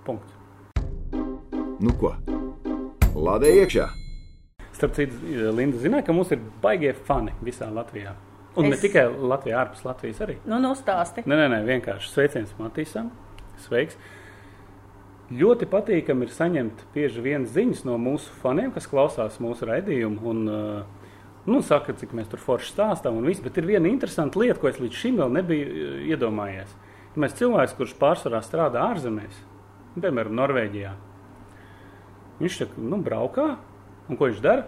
Punkts. Nu ko? Lādē iekšā! Starp citu, Linda zināja, ka mums ir baigie fani visā Latvijā. Un es... ne tikai Latvijā, ārpus Latvijas arī. Nu, nu stāsti. Nē, nē, nē vienkārši sveiciens Matīsam. Sveiks! Ļoti patīkami ir saņemt bieži vien ziņas no mūsu faniem, kas klausās mūsu raidījumu. Un, uh, nu, saka, cik mēs tur forši stāstām un viss. Bet ir viena interesanta lieta, ko es līdz šim vēl nebiju uh, iedomājies. Ja mēs cilvēks, kurš pārsvarā strādā ārzemēs, piemēram, Norvēģijā, viņš tā, nu, braukā, un ko viņš dara?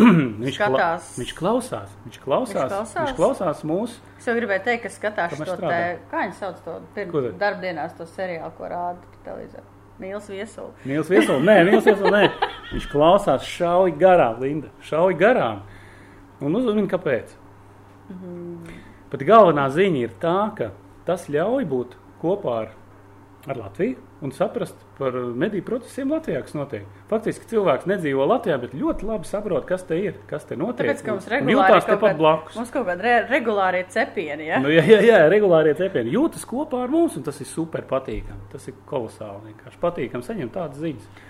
viņš, Skatās. viņš klausās. Viņš klausās, Viņš klausās? viņš klausās mūsu. Es jau gribēju teikt, ka skatās to te, kā viņi sauc to tad? darbdienās, to seriālu, ko rāda pa televizoru. Mīls viesuli. Mīls Viesels, nē, Mīls Viesels, nē. Viņš klausās šauji garām, Linda. Šauji garām. Un uzzina, kāpēc. Bet galvenā ziņa ir tā, ka tas ļauj būt kopā ar, ar Latviju un saprast par mediju procesiem Latvijā, kas notiek. Faktiski cilvēks nedzīvo Latvijā, bet ļoti labi saprot, kas te ir, kas te notiek. Tāpēc, ka mums regulāri kaut tepat blakus. Mums kaut kādi re regulārie cepieni, ja? Nu, jā, jā, jā, regulārie cepieni jūtas kopā ar mums, un tas ir super patīkami. Tas ir kolosāli. Vienkārši patīkami saņemt tādas ziņas.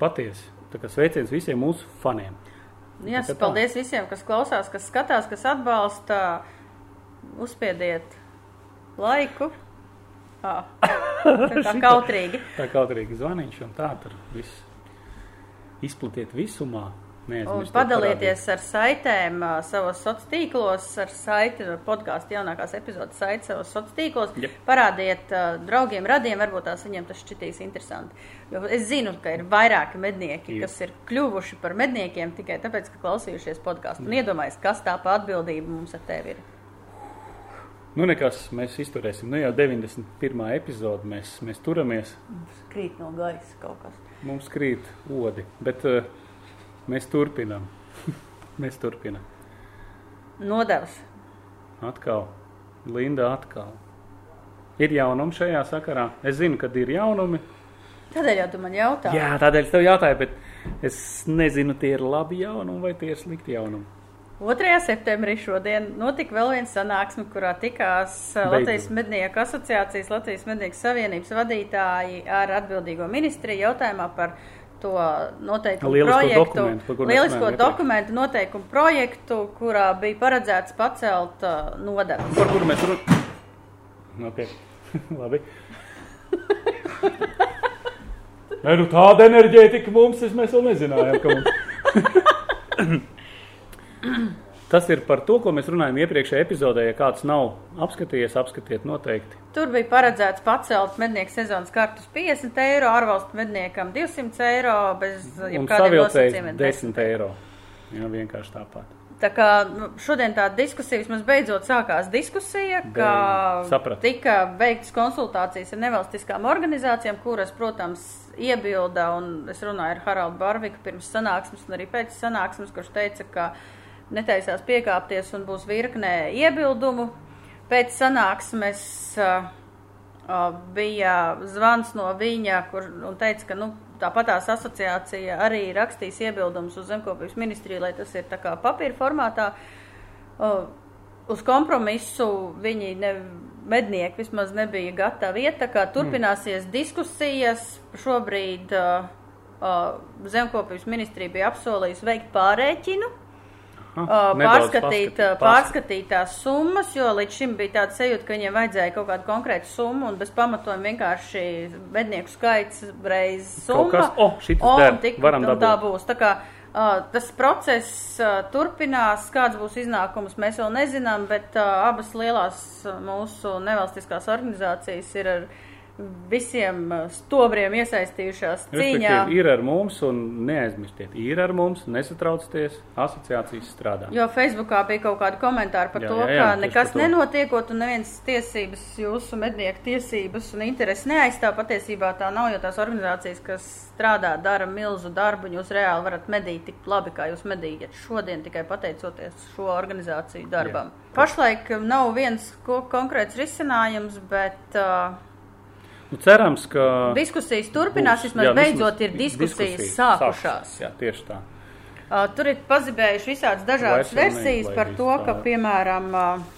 Patiesi. Tā kā sveiciens visiem mūsu faniem. Jā, kā tā. paldies visiem, kas klausās, kas skatās, kas atbalsta. Uzspiediet laiku. Ah, tā kā kautrīgi. Tā kautrīgi zvaniņš un tā tur viss izplatiet visumā. Un padalieties ar saitēm ā, savos sociālos tīklos, ar saiti, ar podkāstu jaunākās epizodes saiti savos sociālos tīklos. Jep. Parādiet uh, draugiem, radiem, varbūt tās viņiem tas šķitīs interesanti. Jo es zinu, ka ir vairāki mednieki, Jep. kas ir kļuvuši par medniekiem tikai tāpēc, ka klausījušies podkāstu. Un iedomājieties, kas tā pa atbildība mums ar tevi ir. Nu, nekas, mēs izturēsim. Nu, jau 91. epizode mēs, mēs turamies. Krīt no gaisa kaut kas. Mums krīt odi, bet uh, mēs turpinām. mēs turpinām. Nodevs. Atkal, Linda, atkal. Ir jaunumi šajā sakarā. Es zinu, ka ir jaunumi. Tādēļ jau tu man jautā. Jā, tādēļ es tev jautāju, bet es nezinu, tie ir labi jaunumi vai tie ir slikti jaunumi. 2. septembrī šodien notika vēl viena sanāksme, kurā tikās ā, Beidzot. Latvijas mednieku asociācijas, Latvijas mednieku savienības vadītāji ar atbildīgo ministriju jautājumā par to noteikumu Lielisko projektu, dokumentu, lielisko dokumentu noteikumu projektu, kurā bija paredzēts pacelt uh, nodevas. Par kuru mēs runājam? Okay. Labi. Nē, nu tāda enerģētika mums, es mēs vēl nezinājām, ka mums. Tas ir par to, ko mēs runājām iepriekšējā epizodē. Ja kāds nav apskatījies, apskatiet noteikti. Tur bija paredzēts pacelt mednieku sezonas kartus 50 eiro, ārvalstu medniekam 200 eiro, bez jebkādiem nosacījumiem 10 eiro. Jā, vienkārši tāpat. Tā kā nu, šodien tā diskusija, vismaz beidzot sākās diskusija, ka tika veiktas konsultācijas ar nevalstiskām organizācijām, kuras, protams, iebilda, un es runāju ar Haraldu Barviku pirms sanāksmes un arī pēc sanāksmes, kurš teica, ka netaisās piekāpties un būs virknē iebildumu. Pēc sanāksmes uh, uh, bija zvans no viņa, kur un teica, ka nu, tāpat tās asociācija arī rakstīs iebildumus uz zemkopības ministriju, lai tas ir tā kā papīra formātā. Uh, uz kompromisu viņi, ne, mednieki vismaz nebija gatavi iet, tā kā turpināsies diskusijas. Šobrīd uh, uh, zemkopības ministrija bija apsolījusi veikt pārēķinu. Ha, Uh, nedaudz pārskatīt, uh, pārskatīt tās summas, jo līdz šim bija tāds sajūta, ka viņiem vajadzēja kaut kādu konkrētu summu un bez pamatojuma vienkārši mednieku skaits reiz Kaut summa. kas- o, šitas Un der, tik- varam un tā dabūt. būs. Tā kā uh, tas process uh, turpinās, kāds būs iznākums, mēs vēl nezinām, bet uh, abas lielās uh, mūsu nevalstiskās organizācijas ir ar visiem stobriem iesaistījušās cīņā. Ir ar mums, un neaizmirstiet, ir ar mums, nesatraucieties, asociācijas strādā. Jo Facebookā bija kaut kādi komentāri par Jā, to, jā, jā, ka nekas nenotiekot un neviens tiesības, jūsu mednieku tiesības un intereses neaizstāv. Patiesībā tā nav, jo tās organizācijas, kas strādā, dara milzu darbu, un jūs reāli varat medīt tik labi, kā jūs medījat šodien, tikai pateicoties šo organizāciju darbam. Jā. Pašlaik nav viens ko, konkrēts risinājums, bet uh, Nu, cerams, ka. diskusijas turpinās, būs- vismaz jā, beidzot vismaz ir diskusijas sākušās. Jā, tieši tā. Uh, tur ir pazibējuši visādas dažādas versijas par to, ka, tā. piemēram, uh,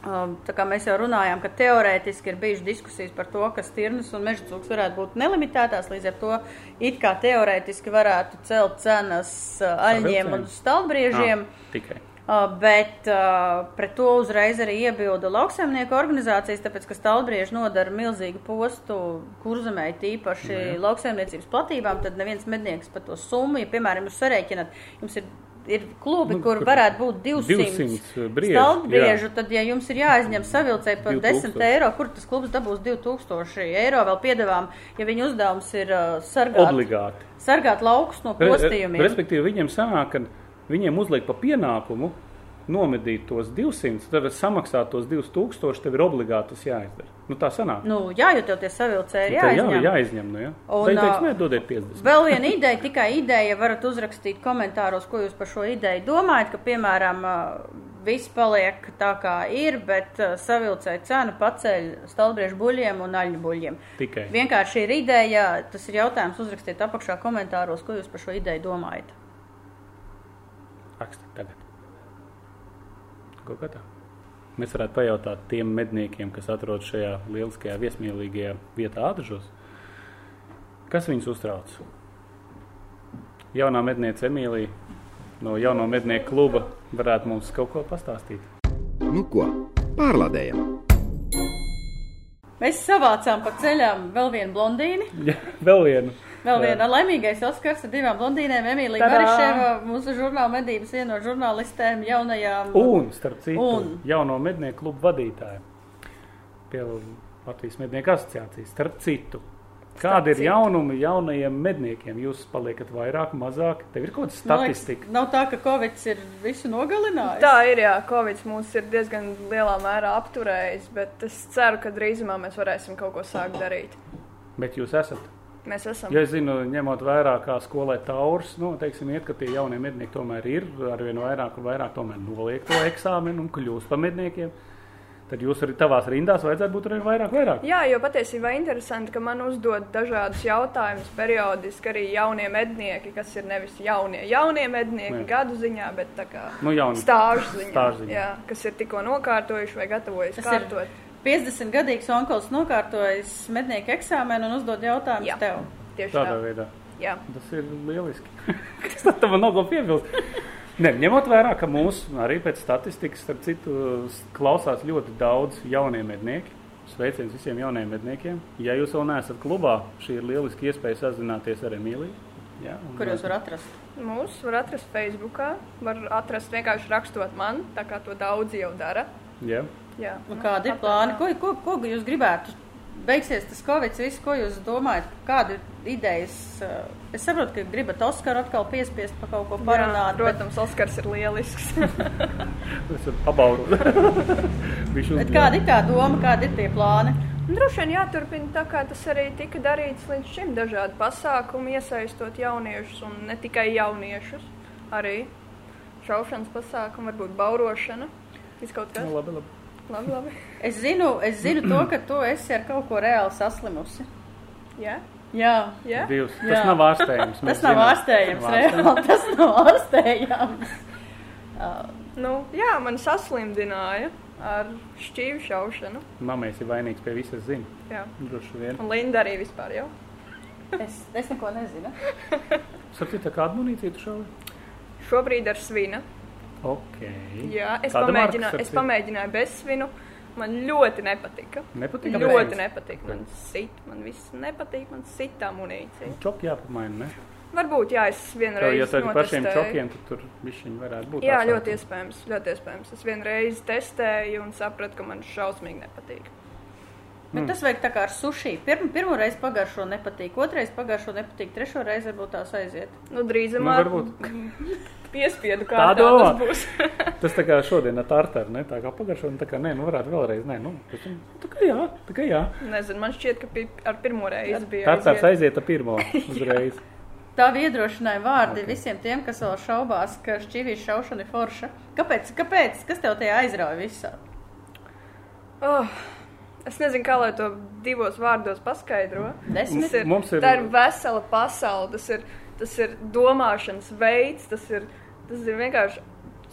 Tā kā mēs jau runājām, ka teorētiski ir bijušas diskusijas par to, ka stirnas un meža cūks varētu būt nelimitētās, līdz ar to it kā teorētiski varētu celt cenas aļņiem un stalbriežiem. Ah, tikai. Uh, Bet uh, pret to uzreiz arī iebilda lauksaimnieku organizācijas, tāpēc, ka stalbrieži nodara milzīgu postu kurzemē, tīpaši Nu lauksaimniecības platībām, tad neviens mednieks par to summu, ja, piemēram, jūs sarēķinat, jums ir, ir klubi, Nu, kur kur- varētu būt 200, 200 brieži, stalbriežu, tad, ja jums ir jāizņem savilcēji par 10 2000. eiro, kur tas klubs dabūs 2000 eiro vēl piedevām, ja viņa uzdevums ir uh, sargāt, Obligāti. sargāt laukus no Re- postījumiem. Respektīvi, viņiem sanāk, ka viņiem uzliek pa pienākumu nomedīt tos 200, tad samaksāt tos 2000, tev ir obligāti tas jāizdara. Nu, tā sanāk. Nu, jā, jo tev tie savilcēji ir Nu, jāizņem. Jā, jāizņem, nu, jā. Un, Vai teiks, nē, dodiet 50. Vēl viena ideja, tikai ideja, varat uzrakstīt komentāros, ko jūs par šo ideju domājat, ka, piemēram, viss paliek tā, kā ir, bet ā, savilcēja cenu paceļ stalbriežu buļļiem un aļņu buļļiem. Tikai. Vienkārši ir ideja, tas ir jautājums, uzrakstiet apakšā komentāros, ko jūs par šo ideju domājat. Rakstiet tagad. Kaut kā tā. Mēs varētu pajautāt tiem medniekiem, kas atrodas šajā lieliskajā, viesmīlīgajā vietā, Ādažos, kas viņus uztrauc. Jaunā medniece Emīlija no jauno mednieku kluba varētu mums kaut ko pastāstīt. Nu ko, pārlādējam! Mēs savācām pa ceļām vēl vienu blondīni. Ja, vēl vienu. Vēl viena laimīgais Oskars ar divām blondīnēm. Emīlija Tadā! Mariševa, mūsu žurnāla medības viena no žurnālistēm jaunajām. Un, starp citu, Un. jauno mednieku klubu vadītāju pie Latvijas mednieku asociācijas. Starp citu, kādi ir citu. jaunumi jaunajiem medniekiem? Jūs paliekat vairāk, mazāk? Tev ir kaut kāda Man liekas, statistika. Nav tā, ka Covid ir visu nogalinājis. Tā ir, jā, Covid mūs ir diezgan lielā mērā apturējis, bet es ceru, ka drīzumā mēs varēsim kaut ko sākt darīt. Bet jūs esat. Mēs esam. Ja es zinu, ņemot vērā, kā skolē taurs, nu, teiksim, iet, ka tie jaunie mednieki tomēr ir, arvien vairāk un vairāk tomēr noliek to eksāmenu un kļūst par medniekiem tad jūs arī tavās rindās vajadzētu būt arvien vairāk, vairāk. Jā, jo patiesībā interesanti, ka man uzdod dažādus jautājumus periodiski arī jaunie mednieki, kas ir nevis jaunie, jaunie mednieki jā. gadu ziņā, bet tā kā nu, jauni, stāžu ziņā, stāžu ziņā. Jā, kas ir tikko nokārtojuši vai gatavojas kas kārtot. Ir? 50-gadīgs onkulis nokārtojas mednieku eksāmenu un uzdod jautājumu Jā. tev. Tieši tādā tā. veidā. Jā. Tas ir lieliski. Kas tad man nav piebilst? Ne, ņemot vērā, ka mūsu arī pēc statistikas, starp citu, klausās ļoti daudz jaunie mednieki. Sveiciens visiem jaunajiem medniekiem. Ja jūs vēl neesat klubā, šī ir lieliski iespēja sazināties ar Emīliju. Jā, Kur jūs varat atrast? Mūs var atrast Facebook, var atrast vienkārši rakstot man, tā kā to daudzi jau dara. Jā. Yeah. Jā. Nu, kādi ir plāni? Ko, ko, ko jūs gribētu? Beigsies tas Covid, viss, ko jūs domājat? Kāda ir idejas? Uh, Es saprotu, ka gribat Oskaru atkal piespiest par kaut ko parunāt. Jā, protams, Oskars ir lielisks. Es esmu Bet, bet kāda ir tā doma, kādi ir tie plāni? Droši vien jāturpina tā, kā tas arī tika darīts līdz šim. Dažādi pasākumi, iesaistot jauniešus un ne tikai jauniešus. Arī šaušanas pasākumi, varbūt baurošana. Viss kaut kas Nu, labi, labi. Labi. labi. Es zinu, es zinu to, ka tu esi ar kaut ko reāli saslimusi. Jā, Jā, jā. Divs. Jā. Tas nav ārstējams. tas nav ārstējams. Reāli, tas nav ārstējams. Nu, jā, man saslimdināja ar šķīvi šaušanu. Mamēs ir vainīgs pie visas zina. Jā. Droši vien. Un Linda arī vispār jau. Es, es neko nezinu. Sapratu, kādu munīciju tu šauji? Šobrīd ar svina. Ok. Jā, es, Kāda marka, pamēģināju, starp es pamēģināju bez svinu. Man ļoti nepatika. Nepatīk? Ļoti nepatīk. Man sit, man viss nepatīk. Man sit tā munīcija. Čoki jāpamaina, ne? Varbūt, jā, es Tev, vienreiz ja tad pašiem notestēju. čokiem, tad tur višķiņi varētu būt. Jā, ļoti iespējams, ļoti iespējams. Es vienreiz testēju un sapratu, ka man šausmīgi nepatīk. Bet tas vajag tā kā ar sushi. Pirm, pirmo reizi pagaršo nepatīk, otrais pagaršo nepatīk, trešo reizi varbūt tās aiziet. Nu, drīzumā Nu, varbūt. piespiedu Tā kārtā domā. tas būs. Tas tā kā šodien ar tartaru, ne? Tā kā pagājušajā, tā kā nē, nu varētu vēlreiz, nē, nu, tā kā jā, tā kā jā. Nezinu, man šķiet, ka pi ar pirmo reizi bija. Tartars aiziet. ar pirmo uzreiz. Tā iedrošināja vārdi Ok. okay. visiem tiem, kas vēl šaubās, ka šķīvīs šaušana ir forša. Kāpēc? Kāpēc? Kas tev tajā aizrauja visā? Oh, es nezinu, kā lai to divos vārdos paskaidro. Desmit? Tas ir, Mums ir- tā ir vesela pasaule, tas ir, tas ir domāšanas veids, tas ir, tas ir vienkārši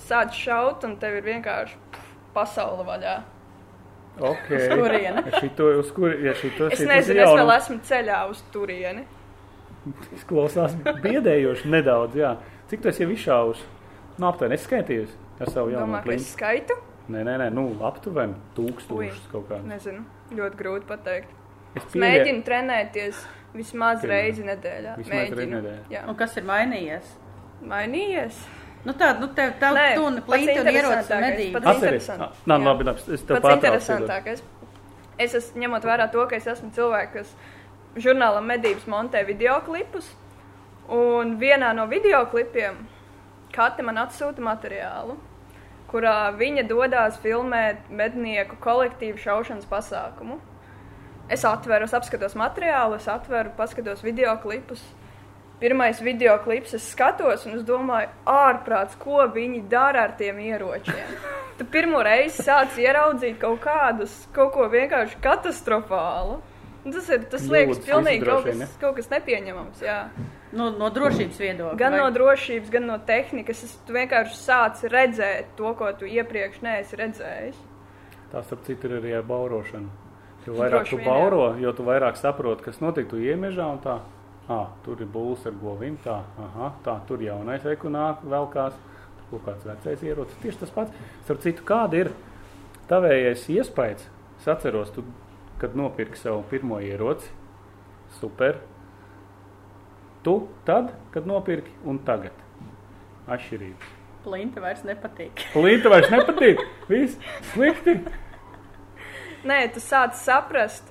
sāc šaut un tev ir vienkārši pff, pasaule vaļā. Ok. kurieni? Ja šito, uz kur, ja šito, Es šitas nezinu, ir es vēl esmu ceļā uz turieni. Izklausās biedējoši nedaudz, jā. Cik esi jau izšāvis? Nu, aptuveni, es skaitījos ar savu Domāju, ka es skaitu. Nē, nē, nē, nu, aptuveni tūkstošus kaut kādā. Nezinu, ļoti grūti pateikt. Es Es mēģinu trenēties vismaz Pirmā. reizi nedēļā. Vismaz reizi Mēģinu. nedēļā. Jā. Un kas ir mainījies? Mainījies. Nu tā, nu tev tā pats plīti un medību. pats- Atceries? interesanti. Nā, Jā. labi, labi, es tev Pats pārtraucu. interesantākais. Es esmu ņemot vērā to, ka es esmu cilvēks, kas žurnālam medības montē videoklipus. Un vienā no videoklipiem Kate man atsūta materiālu, kurā viņa dodas filmēt mednieku kolektīvu šaušanas pasākumu. Es atveru, es apskatos materiālu, es atveru, paskatos videoklipus. Pirmais videoklips es skatos, un es domāju, ārprāts, ko viņi dara ar tiem ieročiem. Tu pirmo reizi sāc ieraudzīt kaut kādus, kaut ko vienkārši katastrofālu. Un Tas, ir, tas liekas Jūdas pilnīgi kaut kas, kaut kas nepieņemams. Jā. Nu, no drošības viedokļa. Gan vai? no drošības, gan no tehnikas. Es, tu vienkārši sāc redzēt to, ko tu iepriekš neesi redzējis. Tā starp citu ir arī ar baurošanu. Jo vairāk Droši tu bauro, jo tu vairāk saproti, kas notiek. Tu iemežā un tā, ah, tur ir būs ar govīm, tā, aha, tā, tur jaunais eku nāk, vēl kāds, tur kaut kāds vecais ierocis. Tieši tas pats. Starp citu, kāda ir tavējais iespējas? Es atceros, tu, kad nopirki savu pirmo ieroci, super. Tu tad, kad nopirki, un tagad. Atšķirības. Plinta vairs nepatīk. Līta vairs nepatīk. Viss slikti. Nē, tu sāc saprast,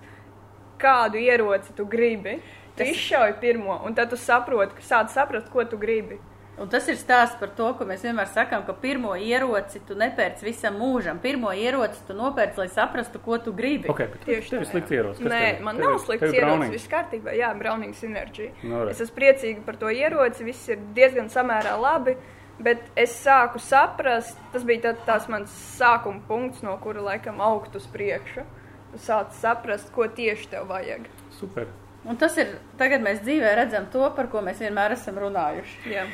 kādu ieroci tu gribi. Tu Tas- izšauji pirmo, un tad tu saproti, ka sāc saprast, ko tu gribi. Un tas ir stāsts par to, ka mēs vienmēr sakām, ka pirmo ieroci tu nepērc visam mūžam. Pirmo ieroci tu nopērc, lai saprastu, ko tu gribi. Okay, Tieši tev ir slikts ierocis. Kas Nē, tev ir? man Tev nav slikts tev ir ierocis. Viss kārtībā, jā, Browning Synergy. Nu, re. es esmu priecīga par to ieroci, viss ir diezgan samērā labi. Bet es sāku saprast, tas bija tā, tās mans sākuma punkts, no kura laikam augt uz priekšu. Tu sāc saprast, ko tieši tev vajag. Super. Un tas ir, tagad mēs dzīvē redzam to, par ko mēs vienmēr esam runājuši. Jā.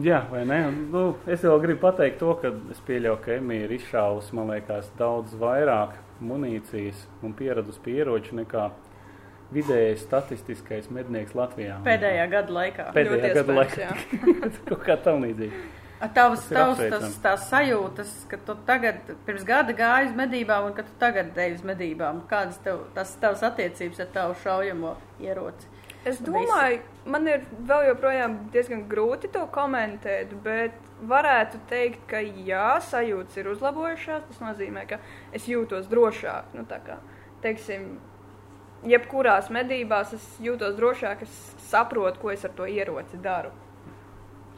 Jā, vai ne? Nu, es vēl gribu pateikt to, ka es pieļauju, ka Emīļa ir izšāvusi, man liekas, daudz vairāk munīcijas un pieradus pie ieroču nekā vidējais statistiskais mednieks Latvijā. Pēdējā gada laikā. Pēdējā gada laikā. Kaut kā tam līdzīgi. Tavs, Tas ir tavs, tas, tās sajūtas, ka tu tagad pirms gada gāji uz medībām un ka tu tagad ej uz medībām. Kādas tev, tas tavs attiecības ar tavu šaujamo ieroci? Es domāju, man ir vēl joprojām diezgan grūti to komentēt, bet varētu teikt, ka jā, sajūtas ir uzlabojušās. Tas nozīmē, ka es jūtos drošāk. Nu, tā kā, teiksim, jebkurās medībās es jūtos drošāk, es saprotu, ko es ar to ieroci daru.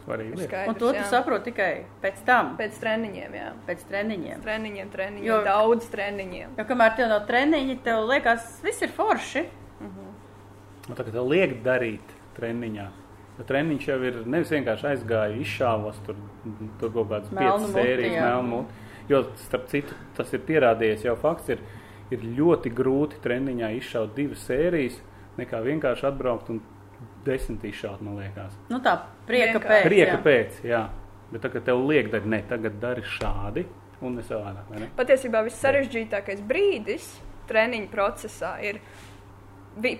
Svarīgi. Skaidrs, Un to tu jā. saproti tikai pēc tam, Pēc treniņiem, jā. pēc treniņiem. Treniņiem, treniņiem, Jo- daudz treniņiem. Jo kamēr tev nav treniņi, tev liekas, viss ir forši. Un tagad tev liek darīt treniņā. Jo treniņš jau ir nevis vienkārši aizgāja, izšāvos tur, tur kaut kādas piecas sērijas, melnu. Jo, starp citu, tas ir pierādījies jau fakts, ir, ir ļoti grūti treniņā izšaut divas sērijas, nekā vienkārši atbraukt un desmit izšaut, man liekas. Nu tā, prieka Vienkārši. pēc. Prieka jā. pēc, jā. Bet tagad tev liek darīt, ne, tagad dari šādi un ne savādāk, vai ne? Patiesībā viss sarežģītākais brīdis treniņu procesā ir.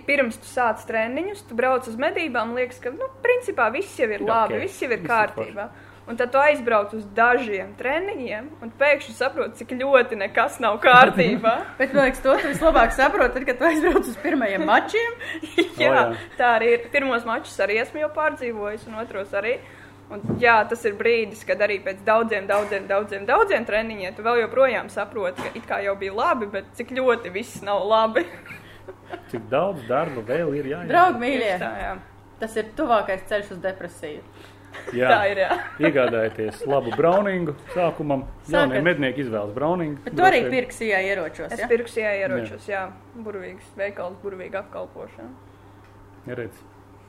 Pirms tu sāc treniņus, tu brauc uz medībām, liekas, ka, nu, principā viss jau ir Ir labi, ok, viss jau ir viss ir kārtībā. Un tad tu aizbrauc uz dažiem treniņiem, un pēkšņi saproti, cik ļoti nekas nav kārtībā. Bet, man liekas, to tu vislabāk saproti, tad, kad tu aizbrauc uz pirmajiem mačiem. jā, jā. tā arī ir. Pirmos mačus arī esmu jau pārdzīvojis, un otros arī. Un, jā, tas ir brīdis, kad arī pēc daudziem, daudziem, daudziem, daudziem treniņiem tu vēl joprojām saproti, ka it kā jau bija labi, bet cik ļoti viss nav labi. Cik daudz darba vēl ir jāizdara. Draugi, mīļie, tā, jā. tas ir tuvākais ceļš uz depresiju. Jā. tā ir. Jā. Iegādājieties labu browningu sākumam. Jaunie mednieki izvēlas browningu. Bet tu arī pirksi jā ieročos. Es Ja? pirkstu ieročus, jā, burvīgs veikals, burvīga apkalpošana. Ja redz,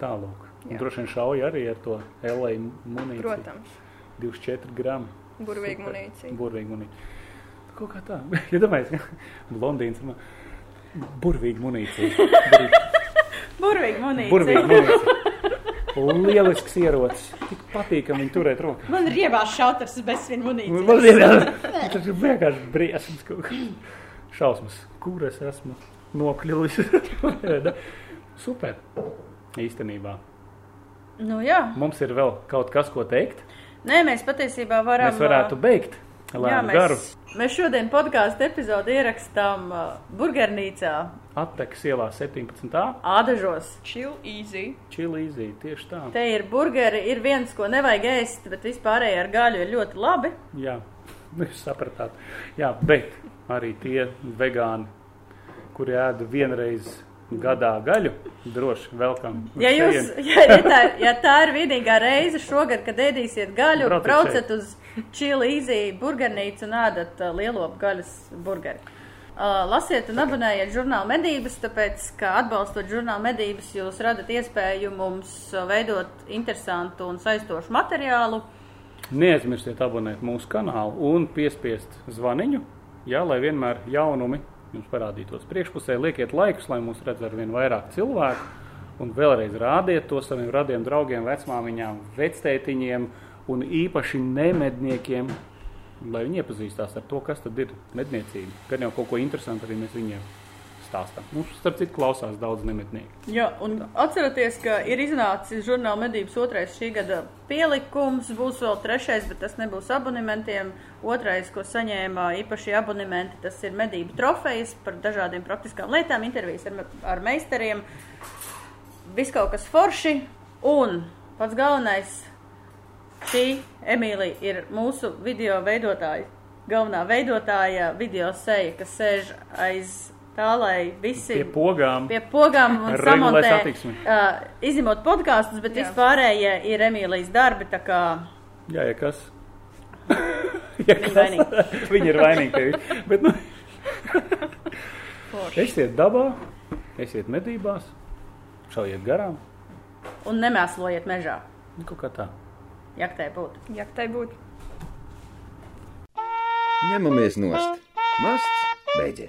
tālāk. Jā. Droši vien šauja arī ar to LA munīciju. Protams, 24 gramu. burvīga Super. munīcija. Burvīgi munīcija. Kaut kā tā. Ja domājies, ka Londīns man burvīgi munīcija. Burvīgi, Burvīgi munīcija. burvīgi munīcija. Lielisks ierocis. Tik patīkami viņu turēt rokā. Man ir riebās šautars bez svinu munīcijas. Man liekas, tas ir vienkārši briesmas. kaut kas. Šausmas, kur es esmu nokļuvis. Super. Īstenībā. Nu jā. Mums ir vēl kaut kas, ko teikt. Nē, mēs patiesībā varam. Mēs varētu beigt. Jā, Lēnu garu. mēs, mēs šodien podkāstu epizodu ierakstām uh, burgernīcā Attekas ielā 17. Ādažos. Chill easy. Čilīzī, tieši tā. Te ir burgeri, ir viens, ko nevajag ēst, bet vispārēji ar gaļu ir ļoti labi. Jā, jūs sapratāt. Jā, bet arī tie vegāni, kuri ēda vienreiz gadā gaļu, droši velkam. Ja, jūs, ja, ja, tā, ja tā ir vienīgā reize šogad, kad ēdīsiet gaļu, Brauciet braucat uz Čilīzī burgernīcu un ēdat uh, lielo gaļas burgeri. Uh, lasiet un abonējiet žurnālu medības, tāpēc, ka atbalstot žurnālu medības, jūs radat iespēju mums uh, veidot interesantu un saistošu materiālu. Neaizmirstiet abonēt mūsu kanālu un piespiest zvaniņu, jā, lai vienmēr jaunumi jums parādītos priekšpusē. Liekiet laikus, lai mūs redz ar vien vairāk cilvēku. Un vēlreiz rādiet to saviem radiem draugiem, vecmāmiņām, vectētiņiem un īpaši nemedniekiem, lai viņi iepazīstās ar to, kas tad ir medniecība. Gan jau kaut ko interesantu arī mēs viņiem stāstām. Mums, starp citu, klausās daudz nemednieku. Jā, un atcerieties, ka ir iznācis žurnāla medības otrais šī gada pielikums. Būs vēl trešais, bet tas nebūs abonementiem. Otrais, ko saņēma īpaši abonementi, tas ir medību trofejas par dažādiem praktiskām lietām, intervijas ar, ar meistariem. Viss kaut kas forši. Un pats galvenais, šī Emīlija ir mūsu video veidotāja, galvenā veidotāja, video seja, kas sēž aiz tā, lai visi Pie pogām. pie pogām un samontē, uh, izņemot podkāstus, bet Jā. vispārējie ir Emīlijas darbi, tā kā Jā, ja kas. ja Viņa vainīga. Viņa ir vainīga. tevi. Bet, nu, esiet dabā, esiet medībās, šaujiet garām. un nemēslojiet mežā, Nu, Kaut kā tā. jaktē būtu. Ja tai būtu. Ņemamies nost. Masts beidzies.